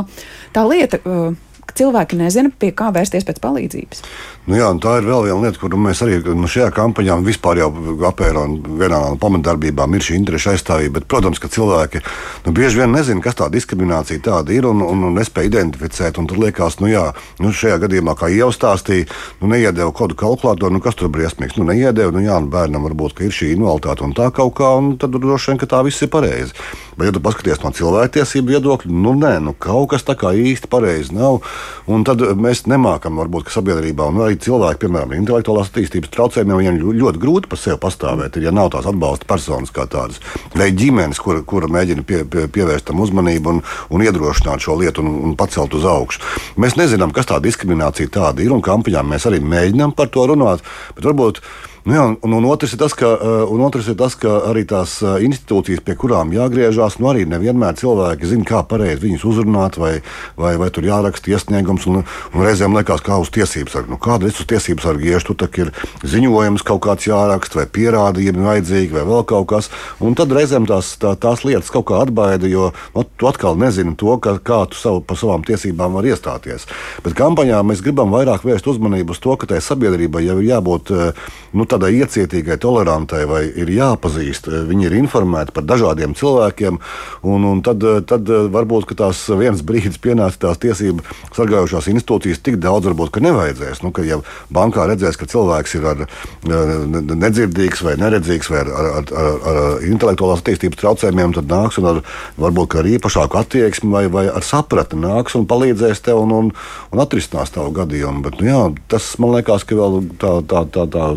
tā lieta. Uh, cilvēki nezina, pie kā vērsties pēc palīdzības. Nu jā, tā ir vēl viena lieta, kur mēs arī nu, šajā kampaņā vispār jau apēram un vienā no pamatdarbībām ir šī interešu aizstāvība. Bet, protams, ka cilvēki nu, bieži vien nezina, kas tā diskriminācija tāda ir un, un, un nespēja identificēt. Un tur liekas, nu jā, nu, šajā gadījumā, kā jau stāstīja, nu, neiedēva kodu kalkulātoru, nu, kas tur briesmīgs. Nu, neiedēva, nu jā, nu, bērnam varbūt ir šī invaliditāte un tā kaut kā, un tad droši vien, ka tā viss ir pareizi. Bet, ja tu paskaties no cilvēktiesību viedokļa, nu nē, nu, kaut kas tā kā īsti pareizi nav. Un tad mēs nemākam, varbūt, sabiedrībā, un arī cilvēki, piemēram, intelektuālās attīstības traucējumiem, viņiem ļoti grūti par sevi pastāvēt. Ir, ja nav tās atbalsta personas kā tādas, vai ģimenes, kura, kura mēģina pie, pie, pievērst tam uzmanību un, un iedrošināt šo lietu un, un pacelt uz augšu. Mēs nezinām, kas tā diskriminācija tāda ir, un kampaņā mēs arī mēģinām par to runāt. Bet varbūt Nu jā, un, un, otrs tas, ka, uh, un otrs ir tas, ka arī tās uh, institūcijas, pie kurām jāgriežās, nu arī nevienmēr cilvēki zina, kā pareizi viņus uzrunāt, vai, vai, vai tur jāraksta iesniegums. Un, un reizēm liekas, kā uz tiesību sargu. Nu, kāda ir uz tiesību sargu iešu? Tur ir ziņojums kaut kāds jāraksta, vai pierādījumi vajadzīgi, vai vēl kaut kas. Un tad reizēm tās, tā, tās lietas kaut kā atbaida, jo nu, tu atkal nezini to, ka, kā tu savu, par savām tiesībām vari iestāties. Bet kampaņā mēs gribam vairāk vērst uzmanību uz to, ka tai sabiedrībai jau ir jābūt uh, nu, tādai iecietīgai, tolerantai, vai ir jāpazīst. Viņi ir informēti par dažādiem cilvēkiem, un, un tad, tad varbūt tās viens brīdis pienāca tās tiesību sargājošās institūcijas tik daudz, varbūt, ka nevajadzēs. Nu, ka, ja bankā redzēs, ka cilvēks ir ar, nedzirdīgs vai neredzīgs vai ar, ar, ar, ar intelektuālās attīstības traucējumiem, tad nāks un ar, varbūt ar īpašāku attieksmi vai, vai ar sapratni nāks un palīdzēs tev un, un, un atrisinās tavu gadījumu. Bet, nu, jā, tas man liekas, ka vēl tā, tā, tā, tā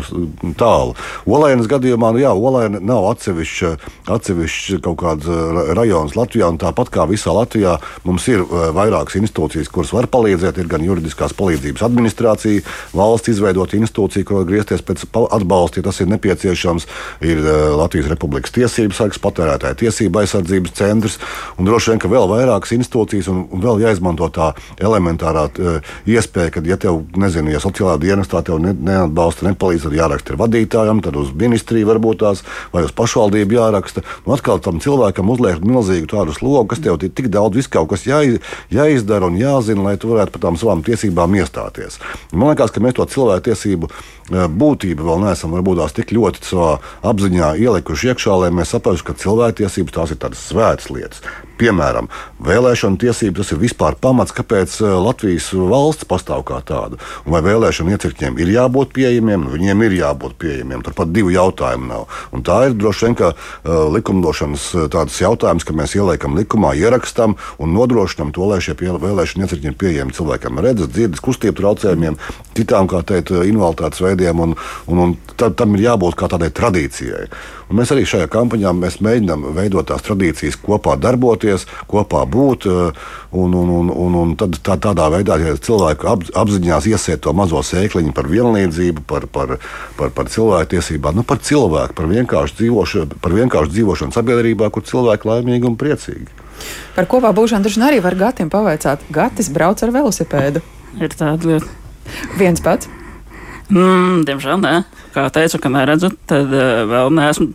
tālu. Olēnas gadījumā, nu jā, Olēna nav atsevišķa, atsevišķa kaut kāds rajons Latvijā, un tāpat kā visā Latvijā mums ir vairākas institūcijas, kuras var palīdzēt. Ir gan juridiskās palīdzības administrācija, valsts izveidota institūcija, kur griezties pēc atbalsta, ja tas ir nepieciešams. Ir Latvijas Republikas tiesības sargs, patērētāja tiesība aizsardzības centrs, un droši vien, ka vēl vairākas institūcijas, un, un vēl jāizmanto tā elementārā iespēja, ka, ja tev, nezinu, ja sociālā dienestā tev ne, neatbalsta, nepalīdz, tad jāraksta vadītājam, tad uz ministriju varbūt tās, vai uz pašvaldību jāraksta. Nu, atkal tam cilvēkam uzliek milzīgu tādu slogu, kas tev ir tik daudz viskaut, kas jā, jāizdara un jāzina, lai tu varētu par tām savām tiesībām iestāties. Man liekas, ka mēs to cilvēku tiesību būtību vēl neesam varbūt tās tik ļoti savā apziņā ielikuši iekšā, lai mēs saprastu, ka cilvēktiesības tās ir tādas svētas lietas. Piemēram, vēlēšana tiesības tas ir vispār pamats, kāpēc Latvijas valsts pastāv kā tāda. Un vai vēlēšana iecirkņiem ir jābūt pieejamiem, viņiem ir jābūt pieejamiem. Turpat divu jautājumu nav. Un tā ir droši vien uh, likumdošanas tāds jautājums, ka mēs ieliekam likumā, ierakstam un nodrošinam to, lai šie vēlēšana iecirkņi ir pieejami cilvēkam ar redzes, dzirdes, kustību traucējumiem, citām, kā teikt, invaliditātes veidiem. Un, un, un tam ir jābūt kā tādai tradīcijai. Un mēs arī šajā kampaņā mēģinām veidot tās tradīcijas, kopā darboties, kopā būt. Un, un, un, un, un tad, tā, tādā veidā ja cilvēku ap, apziņās iesēt to mazo sēkliņu par vienlīdzību, par, par, par, par cilvēktiesībām, nu, par cilvēku, par vienkāršu dzīvošanu, par vienkāršu dzīvošanu sabiedrībā, kur cilvēki laimīgi un priecīgi. Par kopā būšanu dažna arī var Gatim pavaicāt. Gatis brauc ar velosipēdu. Ir tāda lieta. Viens pats. Mm, diemžēl nē. Kā teicu, ka neredzu, tad uh, vēl neesmu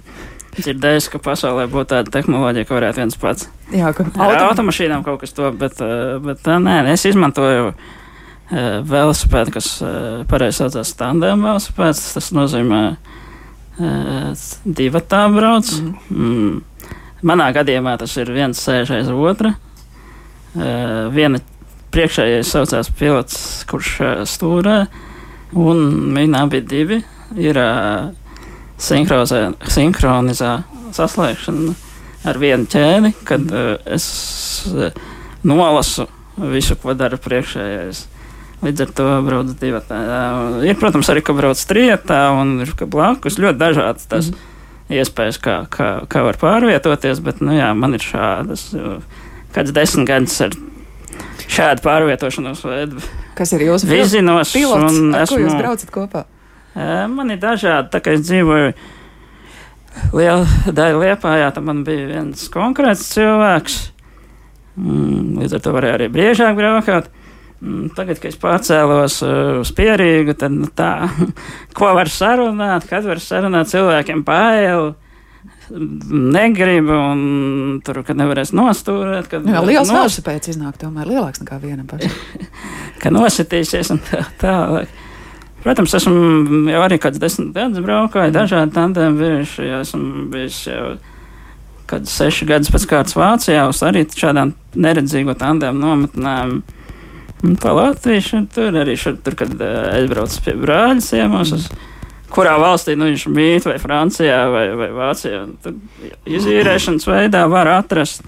dzirdējis, ka pasaulē būtu tāda tehnoloģija, ka varētu viens pats. Jā, ka Ar autom... automašīnām kaut kas to, bet, uh, bet uh, nē, es izmantoju uh, velosipēdu, kas uh, pareizi saucās tandēm velosipēds. Tas nozīmē uh, divi tā brauc. Mm. Mm. Manā gadījumā tas ir viens sēž aiz otra. Viena priekšējais saucās pilots, kurš stūrē. Un viņi abi divi ir uh, sinhronizā saslēgšana ar vienu ķēdi, kad uh, es uh, nolasu visu, ko dara priekšējais. Līdz ar to brauc divi. Ir, protams, arī, ka brauc trietā un ir blakus ļoti dažādas tas mm. iespējas, kā, kā, kā var pārvietoties, bet, nu jā, man ir šādas. Kāds desmit gadus ar šādu pārvietošanos veidu. Kas ir jūsu Vizinos, pilots? un Ar ko jūs esmu- braucat kopā? Man ir dažādi, tā kā es dzīvoju liela daļa liepājā, tad man bija viens konkrēts cilvēks. Mm, Līdz ar to varēja arī biežāk braukāt. Mm, Tagad, kad es pārcēlos uz pierīgu, tad nu, tā, ko var sarunāt, kad var sarunāt cilvēkiem pāri. Negribu, un tur, kad nevarēs nostūrēt, kad Jā, liels nos- velosipēds iznāk tomēr lielāks nekā vienam pašam. ka nositīsies un tā tālāk. Protams, esmu jau arī kāds desmit gadus braukājis, dažādi tandēmi bijuši. jau Esmu bijis jau kāds seši gadus pēc kārtas Vācijā, uz arī šādām neredzīgo tandēmu nometnēm. Un pa Latviju šur, tur arī šur, tur, kad aizbraucu pie brāļa ciemos, uz kurā valstī nu, viņš mīt, vai Francijā, vai, vai Vācijā. Tur izīrēšanas veidā var atrast.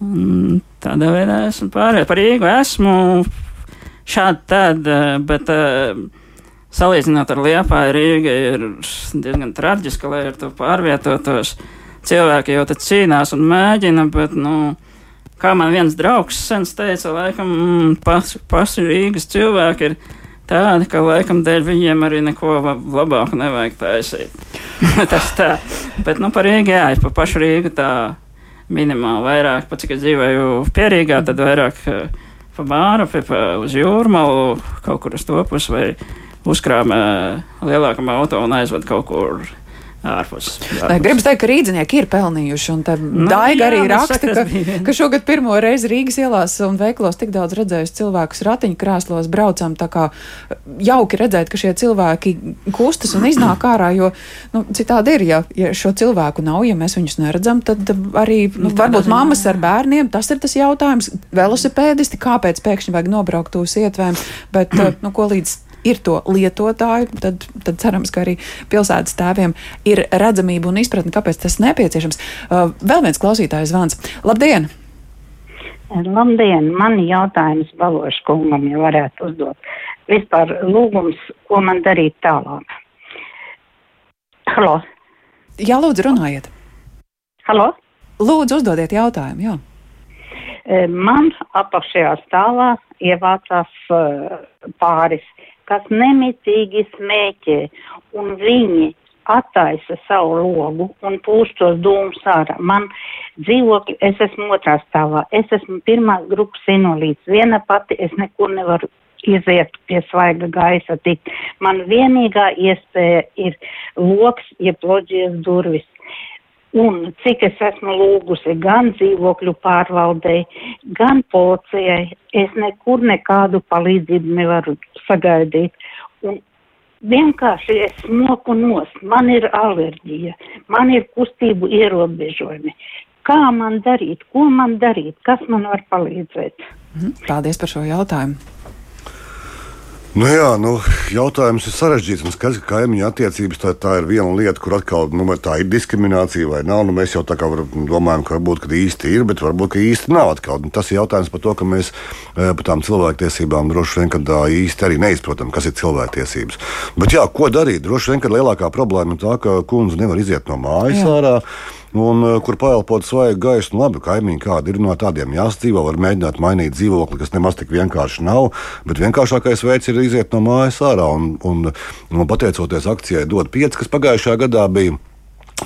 Un tādā veidā esmu pārējis. Par Rīgu esmu šādi tāda, bet uh, salīdzinot ar Liepāju, Rīga ir diezgan traģiska, lai ar to pārvietotos. Cilvēki jau te cīnās un mēģina, bet, nu, kā man viens draugs sens teica, laikam, mm, pas, paši Rīgas cilvēki ir tādi, ka laikam dēļ viņiem arī neko labāku nevajag taisīt. Tas tā. Bet, nu, par Rīgu, jā, es pa pašu Rīgu tā minimāli vairāk, pat cik es dzīvoju pierīgā, tad vairāk eh, pa bāru, pa, pa uz jūrmalu, kaut kur uz to pusi, vai uzkrāmē lielākam auto un aizved kaut kur ārpus. Nē, gribas teikt, ka rīznieki ir pelnījuši. Un nu, Daiga arī jā, raksta, ka, ka šogad pirmo reizi Rīgas ielās un veiklos tik daudz redzējusi cilvēkus ratiņkrēslos braucam. Tā kā jauki redzēt, ka šie cilvēki kustas un iznāk ārā, jo nu, citādi ir, ja, ja šo cilvēku nav, ja mēs viņus neredzam, tad arī nu, varbūt mammas ar bērniem, tas ir tas jautājums. Velosipēdisti, kāpēc pēkšņi vajag nobraukt uz ietvēm, bet nu, ko līdz ir to lietotāju, tad, tad cerams, ka arī pilsētas tēviem ir redzamība un izpratne, kāpēc tas nepieciešams. Uh, vēl viens klausītājs zvans. Labdien! Labdien! Man jautājums Balošu kungam, ja varētu uzdot. Vispār lūgums, ko man darīt tālāk. Halo! Jā, lūdzu, runājiet! Halo! Lūdzu, uzdodiet jautājumu, jā. E, man apakšējā stāvā ievācās uh, pāris kas nemitīgi smēķē, un viņi attaisa savu logu un pūš tos dūmus ārā. Man dzīvokļi, es esmu otrā stāvā, es esmu pirmās grupas invalīds, viena pati, es nekur nevaru iziet pie svaiga gaisa tikt. Man vienīgā iespēja ir loks, jeb loģijas durvis. Un cik es esmu lūgusi gan dzīvokļu pārvaldei, gan policijai, es nekur nekādu palīdzību nevaru sagaidīt. Un vienkārši es smoku nost, man ir alerģija, man ir kustību ierobežojumi. Kā man darīt, ko man darīt, kas man var palīdzēt? Mhm, paldies par šo jautājumu. Nu jā, nu, jautājums ir sarežģīts. Man skaidrs, ka kaimiņu attiecības tā, tā ir viena lieta, kur atkal nu, tā ir diskriminācija vai nav. Nu, mēs jau tā kā domājam, ka varbūt ka īsti ir, bet varbūt īsti nav. Atkal. Nu, tas ir jautājums par to, ka mēs e, par tām cilvēktiesībām droši vien īsti arī neizprotam, kas ir cilvēktiesības. Bet jā, ko darīt? Droši vien, ka lielākā problēma ir tā, ka kundze nevar iziet no mājas jā. ārā un uh, kur paelpot svaigu gaisu. Nu, labi, kaimiņi kādi ir no tādiem jāsadzīvo, var mēģināt mainīt dzīvokli, kas nemaz tik vienkārši nav. Bet vienkāršākais veids ir iziet no mājas ārā un, un, un pateicoties akcijai DOT 5, kas pagājušajā gadā bija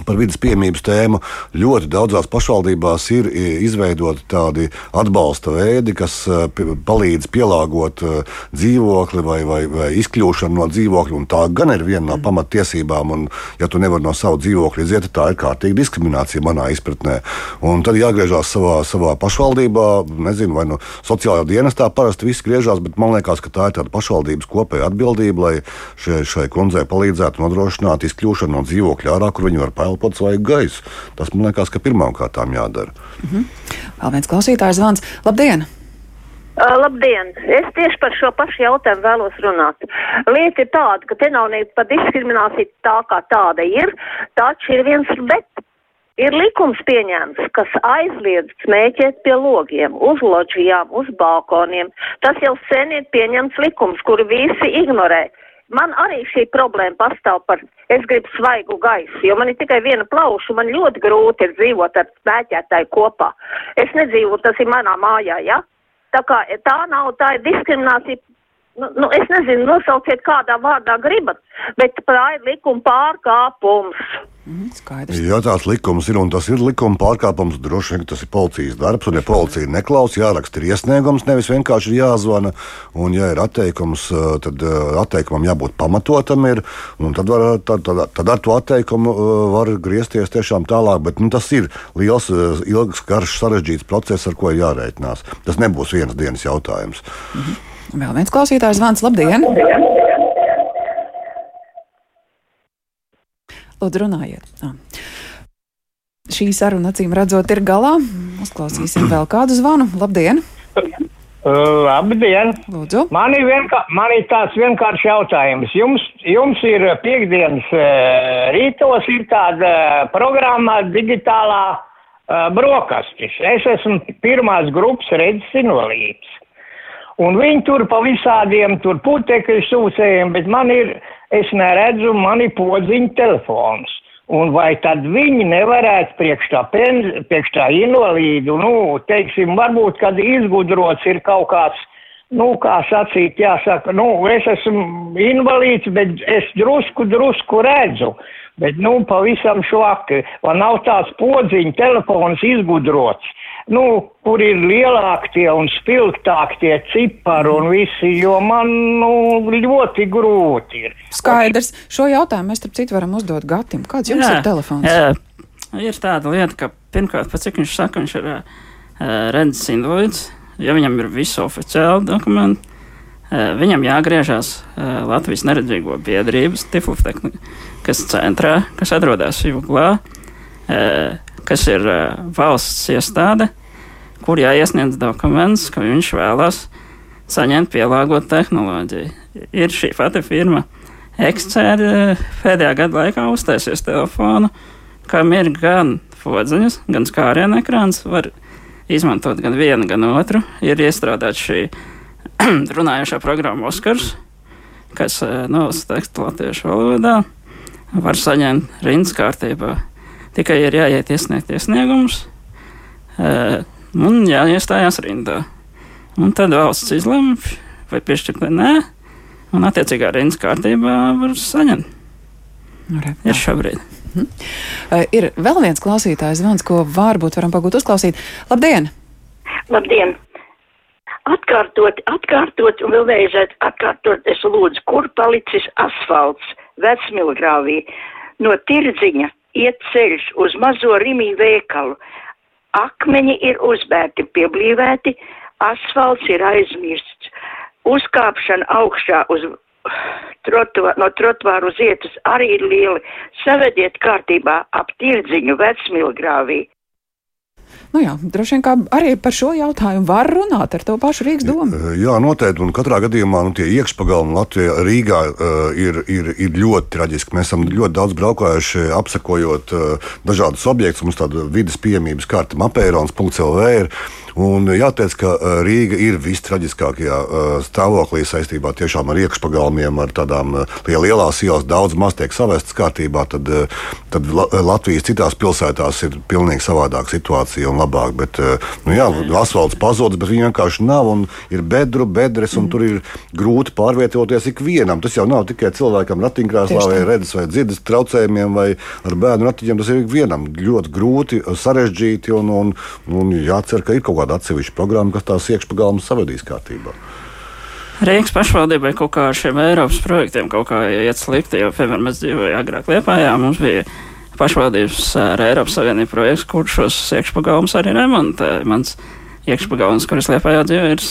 par vidas piemības tēmu. Ļoti daudzās pašvaldībās ir izveidoti tādi atbalsta veidi, kas e, palīdz pielāgot e, dzīvokli vai, vai, vai izkļūšanu no dzīvokļa. Tā gan ir viena no pamatiesībām, un, ja tu nevari no sava dzīvokļa iziet, tā ir kārtīga diskriminācija manā izpratnē. Un tad jāgriežās savā, savā pašvaldībā, nezinu, vai no nu sociālajā dienestā parasti viss griežās, bet man liekas, ka tā ir tāda pašvaldības kopēja atbildība, lai šai, šai kundzei palīdzētu nodrošināt izkļūšanu no dzīvokļa ārā, kur viņi var elpot svaigu gaisu. Tas man liekas, ka pirmām kārtām jādara. Mm -hmm. Vēl viens klausītājs zvans. Labdien! Uh, labdien! Es tieši par šo pašu jautājumu vēlos runāt. Lieta ir tāda, ka te nav ne par diskrimināciju tā kā tāda ir, taču ir viens bet. Ir likums pieņemts, kas aizliedz smēķēt pie logiem, uz loģijām, uz balkoniem. Tas jau sen ir pieņemts likums, kuru visi ignorē. Man arī šī problēma pastāv par es gribu svaigu gaisu, jo man ir tikai viena plauša, man ļoti grūti ir dzīvot ar smēķētāju kopā. Es nedzīvoju, tas ir manā mājā, ja? Tā kā tā nav, tā ir diskriminācija. Nu, nu, es nezinu, nosauciet kādā vārdā gribat, bet tā ir likuma pārkāpums. Mm, skaidrs. Ja tāds likums ir un tas ir likuma pārkāpums, droši vien tas ir policijas darbs. Un, ja policija neklausās, jāraksta ir iesniegums, nevis vienkārši jāzvana. Un, ja ir atteikums, tad atteikumam jābūt pamatotam. Ir, tad, var, tad, tad, tad ar to atteikumu var griezties tiešām tālāk. Bet nu, tas ir liels, ilgs, garš, sarežģīts process, ar ko jārēķinās. Tas nebūs vienas dienas jautājums. -hmm. Vēl viens klausītājs zvans. Labdien! Labdien. Lūdzu, runājiet. Ah. Šī saruna, acīm redzot, ir galā. Uzklausīsim vēl kādu zvanu. Labdien! Uh, labdien! Lūdzu. Man ir, vienkā, man ir tāds vienkāršs jautājums. Jums, jums ir piekdienas uh, rītos ir tāda programma digitālā uh, brokastis. Es esmu pirmās grupas redzes invalīds. Un viņi tur pa visādiem tur putekļu sūcējiem, bet man ir es neredzu mani podziņu telefons. Un vai tad viņi nevarētu priekš tā, penz, priekš tā invalīdu, nu, teiksim, varbūt, kad izgudrots ir kaut kāds, nu, kā sacīt, jāsaka, nu, es esmu invalīds, bet es drusku, drusku redzu, bet, nu, pavisam švaki, vai nav tās podziņu telefons izgudrots, nu, kur ir lielākie un spilgtākie cipari un visi, jo man nu, ļoti grūti ir. Skaidrs. Šo jautājumu mēs, starp citu, varam uzdot Gatim. Kāds jums jā, ir telefons? Jā, ir tāda lieta, ka pirmkārt, pēc cik viņš saka, viņš ir uh, redzes invalids, ja viņam ir visi oficiāli dokumenti. Uh, viņam jāgriežas uh, Latvijas neredzīgo biedrības tiflotehnikas centrā, kas atrodas Juglā. Uh, kas ir valsts iestāde, kur jāiesniedz dokuments, ka viņš vēlas saņemt pielāgotu tehnoloģiju. Ir šī pati firma Excel pēdējā gada laikā uztaisies telefonu, kam ir gan podziņas, gan skārienu ekrāns. Var izmantot gan vienu, gan otru. Ir iestrādāta šī runājošā programma Oskars, kas nolasīta tekstu latviešu valodā. Var saņemt rindas kārtībā Tikai ir jāiet iesniegt iesniegumus un jāiestājās rindā. Un tad valsts izlemj, vai piešķirt vai nē, un attiecīgā rindas kārtībā var saņemt. Re, ir šobrīd. Mhm. Ir vēl viens klausītājs zvans, ko varbūt varam pagūt uzklausīt. Labdien! Labdien! Atkārtot, atkārtot un vēlreiz atkārtot, es lūdzu, kur palicis asfalts vecmilgrāvī no tirdziņa iet ceļš uz mazo Rimī veikalu. Akmeņi ir uzbērti, pieblīvēti, asfalts ir aizmirsts. Uzkāpšana augšā uz trotuā, no trotuāru uz ietas arī ir lieli. Savediet kārtībā ap tirdziņu vecmilgrāvī. Nu jā, droši vien arī par šo jautājumu var runāt ar to pašu Rīgas domu. Jā, noteikti. Un katrā gadījumā nu, tie iekšpagalmi Latvijā, Rīgā uh, ir, ir, ir ļoti traģiski. Mēs esam ļoti daudz braukājuši, apsekojot uh, dažādus objektus. Mums tāda vidas pieejamības karte mapērons.lv ir. Un jāteic, ka Rīga ir vistraģiskākajā stāvoklī saistībā tiešām ar iekšpagalmiem, ar tādām lielās ielas, daudz maz tiek savestas kārtībā. Tad, tad Latvijas citās pilsētās ir pilnīgi savādāka situācija un labāk. Bet, nu jā, asfalts pazudis, bet viņi vienkārši nav un ir bedru, bedres, un mm. tur ir grūti pārvietoties ikvienam. Tas jau nav tikai cilvēkam ratiņkrēslā vai redzes vai dzirdes traucējumiem vai ar bērnu ratiņiem. Tas ir ikvienam ļoti grūti, sarežģīti un, un, un jācer, ka ir kaut kāda atsevišķa programma, kas tās iekšpagalmas savedīs kārtībā. Rīgas pašvaldībai kaut kā ar šiem Eiropas projektiem kaut kā iet slikti, jo, piemēram, mēs dzīvojām agrāk Liepājā, mums bija pašvaldības ar Eiropas Savienību projekts, kur šos iekšpagalmus arī remontē. Mans iekšpagalms, kuras Liepājā dzīvo, ir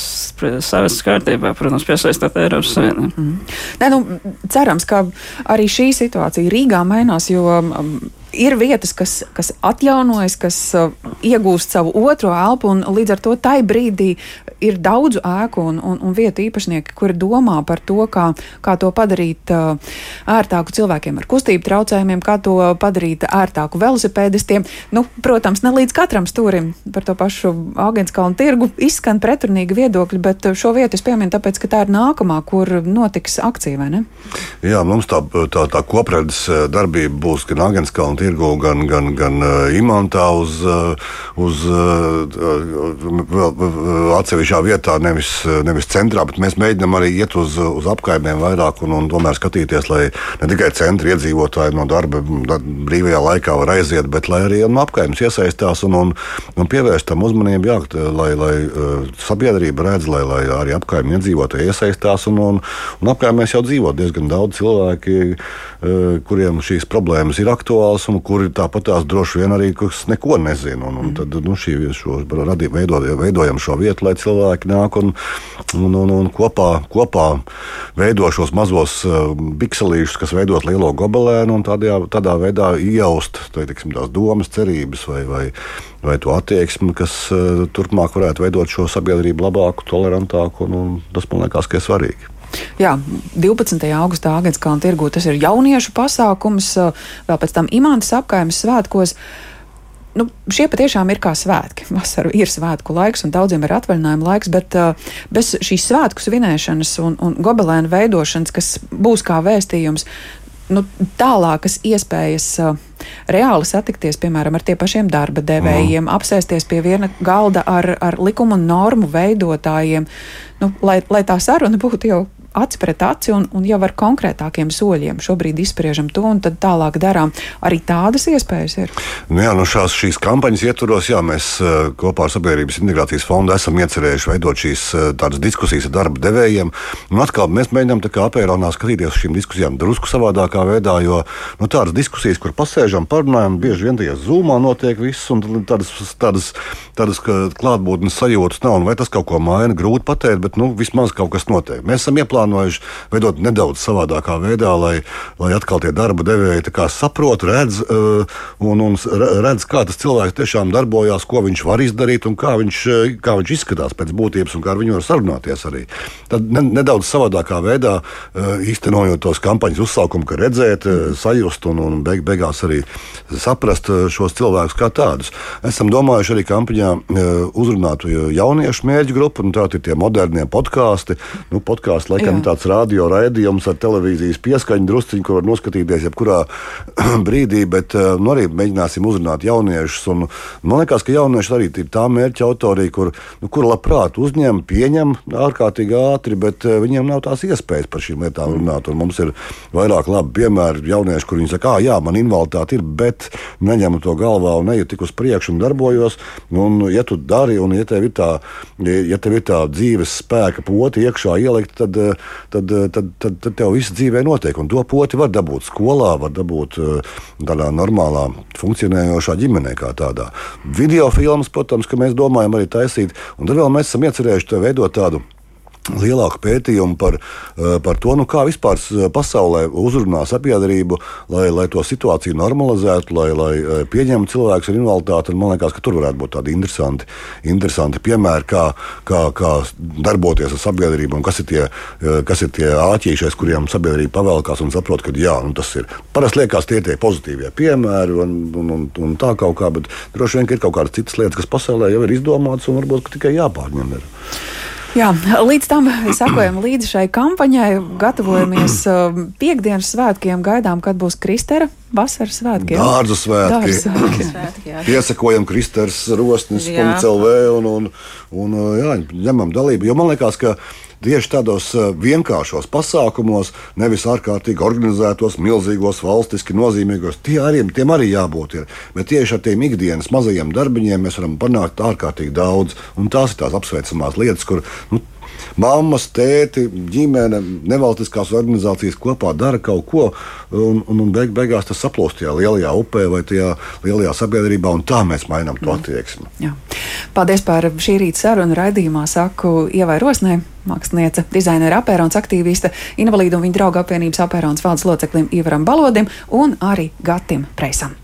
savas kārtībā, protams, piesaistīt Eiropas Savienību. Mm. Nē, nu, cerams, ka arī šī situācija Rīgā mainās, jo um, ir vietas, kas, kas atjaunojas, kas uh, iegūst savu otro elpu, un līdz ar to tai brīdī ir daudzu ēku un, un, un vietu īpašnieki, kuri domā par to, kā, kā to padarīt uh, ērtāku cilvēkiem ar kustību traucējumiem, kā to padarīt ērtāku velosipēdistiem. Nu, protams, ne līdz katram stūrim par to pašu Agenskalnu tirgu izskan pretrunīgi viedokļi, bet šo vietu es pieminu tāpēc, ka tā ir nākamā, kur notiks akcija, vai ne? Jā, mums tā, tā, tā kopredes uh, darbība būs gan Agenskalnu tirgu, gan, gan, gan uh, imantā uz, uz atsevišķā vietā, nevis, nevis centrā, bet mēs mēģinām arī iet uz, uz apkaimiem vairāk un, un tomēr skatīties, lai ne tikai centra iedzīvotāji no darba brīvajā laikā var aiziet, bet lai arī no apkaimes iesaistās un, un, un pievērst tam uzmanību, jā, lai, lai sabiedrība redz, lai, lai arī apkaimē iedzīvotāji iesaistās. Un, un, un apkaimēs jau dzīvo diezgan daudz cilvēki, kuriem šīs problēmas ir aktuālas un kuri tāpat tās droši vien arī neko nezina. Un, un tad nu, šī, šo, radī, veidojam, veidojam šo vietu, lai cilvēki nāk un, un, un, un kopā, kopā veido šos mazos pikselīšus, kas veidot lielo gobelēnu un tādā, tādā veidā iejaust tā, tiksim, tās domas, cerības vai, vai, vai to attieksmi, kas uh, turpmāk varētu veidot šo sabiedrību labāku, tolerantāku. Un, un tas man liekas, ka ir svarīgi. Jā, 12. augustā Agenskalna tirgū tas ir jauniešu pasākums, vēl pēc tam imantas apkaimes svētkos. Nu, šie patiešām ir kā svētki. Vasarā ir svētku laiks, un daudziem ir atvaļinājuma laiks, bet uh, bez šīs svētku svinēšanas un, un gobelēnu veidošanas, kas būs kā vēstījums, nu, tālākas iespējas uh, reāli satikties, piemēram, ar tiem pašiem darba devējiem, mm. apsēsties pie viena galda ar, ar likumu un normu veidotājiem, nu, lai, lai tā saruna būtu jau aci pret aci un, un jau ar konkrētākiem soļiem. Šobrīd izspriežam to un tad tālāk darām. Arī tādas iespējas ir. Nu jā, nu šās, šīs kampaņas ietvaros, jā, mēs uh, kopā ar Sabiedrības integrācijas fondu esam iecerējuši veidot šīs uh, tādas diskusijas ar darba devējiem. Un atkal mēs mēģinām tā kā apēronā skatīties uz šīm diskusijām drusku savādākā veidā, jo nu, tādas diskusijas, kur pasēžam, parunājam, bieži vien tajā zūmā notiek viss, un tādas, tādas, tādas klātbūtnes sajūtas nav. Un vai tas kaut ko maina, grūti pateikt, bet nu, vismaz kaut kas notiek. Mēs esam ieplānojuši veidot nedaudz savādākā veidā, lai, lai atkal tie darba devēji saprot, redz, uh, un, un redz, kā tas cilvēks tiešām darbojās, ko viņš var izdarīt un kā viņš, uh, kā viņš izskatās pēc būtības un kā ar viņu var sarunāties arī. Tad ne, nedaudz savādākā veidā uh, īstenojot tos kampaņas uzsaukumu, ka redzēt, sajust un, un beig, beigās arī saprast šos cilvēkus kā tādus. Esam domājuši arī kampaņā uzrunāt jauniešu mērķu grupu, un tā ir tie modernie podkāsti. Nu, podkāsts laikam ir tāds radio raidījums ar televīzijas pieskaņu drusciņu, ko var noskatīties jebkurā brīdī, bet eh, nu, arī mēģināsim uzrunāt jauniešus. Un, man liekas, ka jaunieši arī ir tā mērķa autorija, kur, nu, kur labprāt uzņem, pieņem ārkārtīgi ātri, bet eh, viņiem nav tās iespējas par šīm lietām runāt. Un mums ir vairāk labi piemēri jaunieši, kur viņi saka, jā, man invaliditāte ir, bet neņemu to galvā un eju tik uz priekšu un darbojos. Un, ja tu dari, un ja tev ir tā, ja tev ir tā dzīves spēka poti iekšā ielikt, tad, eh, tad, tad, tad, tad tev viss dzīvē notiek. Un to poti var dabūt skolā, var dabūt eh, tādā normālā, funkcionējošā ģimenē, kā tādā. Video filmas, protams, ka mēs domājam arī taisīt, un tad vēl mēs esam iecerējuši veidot tādu lielāku pētījumu par, eh, par to, nu, kā vispār pasaulē uzrunā sabiedrību, lai, lai to situāciju normalizētu, lai, lai eh, pieņemtu cilvēkus ar invaliditāti. Man liekas, ka tur varētu būt tādi interesanti, interesanti piemēri, kā, kā, kā darboties ar sabiedrību un kas ir tie, eh, kas ir tie āķīšais, kuriem sabiedrība pavēlkās un saprot, ka jā, nu, tas ir. Parasti liekas tie tie pozitīvie piemēri un, un, un, un tā kaut kā, bet droši vien ir kaut kādas citas lietas, kas pasaulē jau ir izdomātas un varbūt tikai jāpārņem. Ir. Jā, līdz tam sakojam līdzi šai kampaņai, gatavojamies um, piekdienas svētkiem, gaidām, kad būs Kristera vasaras svētkiem. Dārza svētki. Dārza svētki. Piesakojam Kristers rosnis, CLV un, un, un jā, ņemam dalību. Jo man liekas, ka tieši tādos eh, vienkāršos pasākumos, nevis ārkārtīgi organizētos, milzīgos, valstiski nozīmīgos. Tie arī, tiem arī jābūt. Ir. Bet tieši ar tiem ikdienas mazajiem darbiņiem mēs varam panākt ārkārtīgi daudz. Un tās ir tās apsveicamās lietas, kur nu, mammas, tēti, ģimene, nevalstiskās organizācijas kopā dara kaut ko, un, un, un beig, beigās tas saplūst tajā lielajā upē vai tajā lielajā sabiedrībā, un tā mēs mainām to attieksmi. Jā. Paldies par šī rīta sarunu raidījumā, saku Ievai Rosnē, māksliniece, dizainera apērons, aktīviste, invalīdu un viņa draugu apvienības apērons valdes loceklim Ivaram Balodim un arī Gatim Preisam.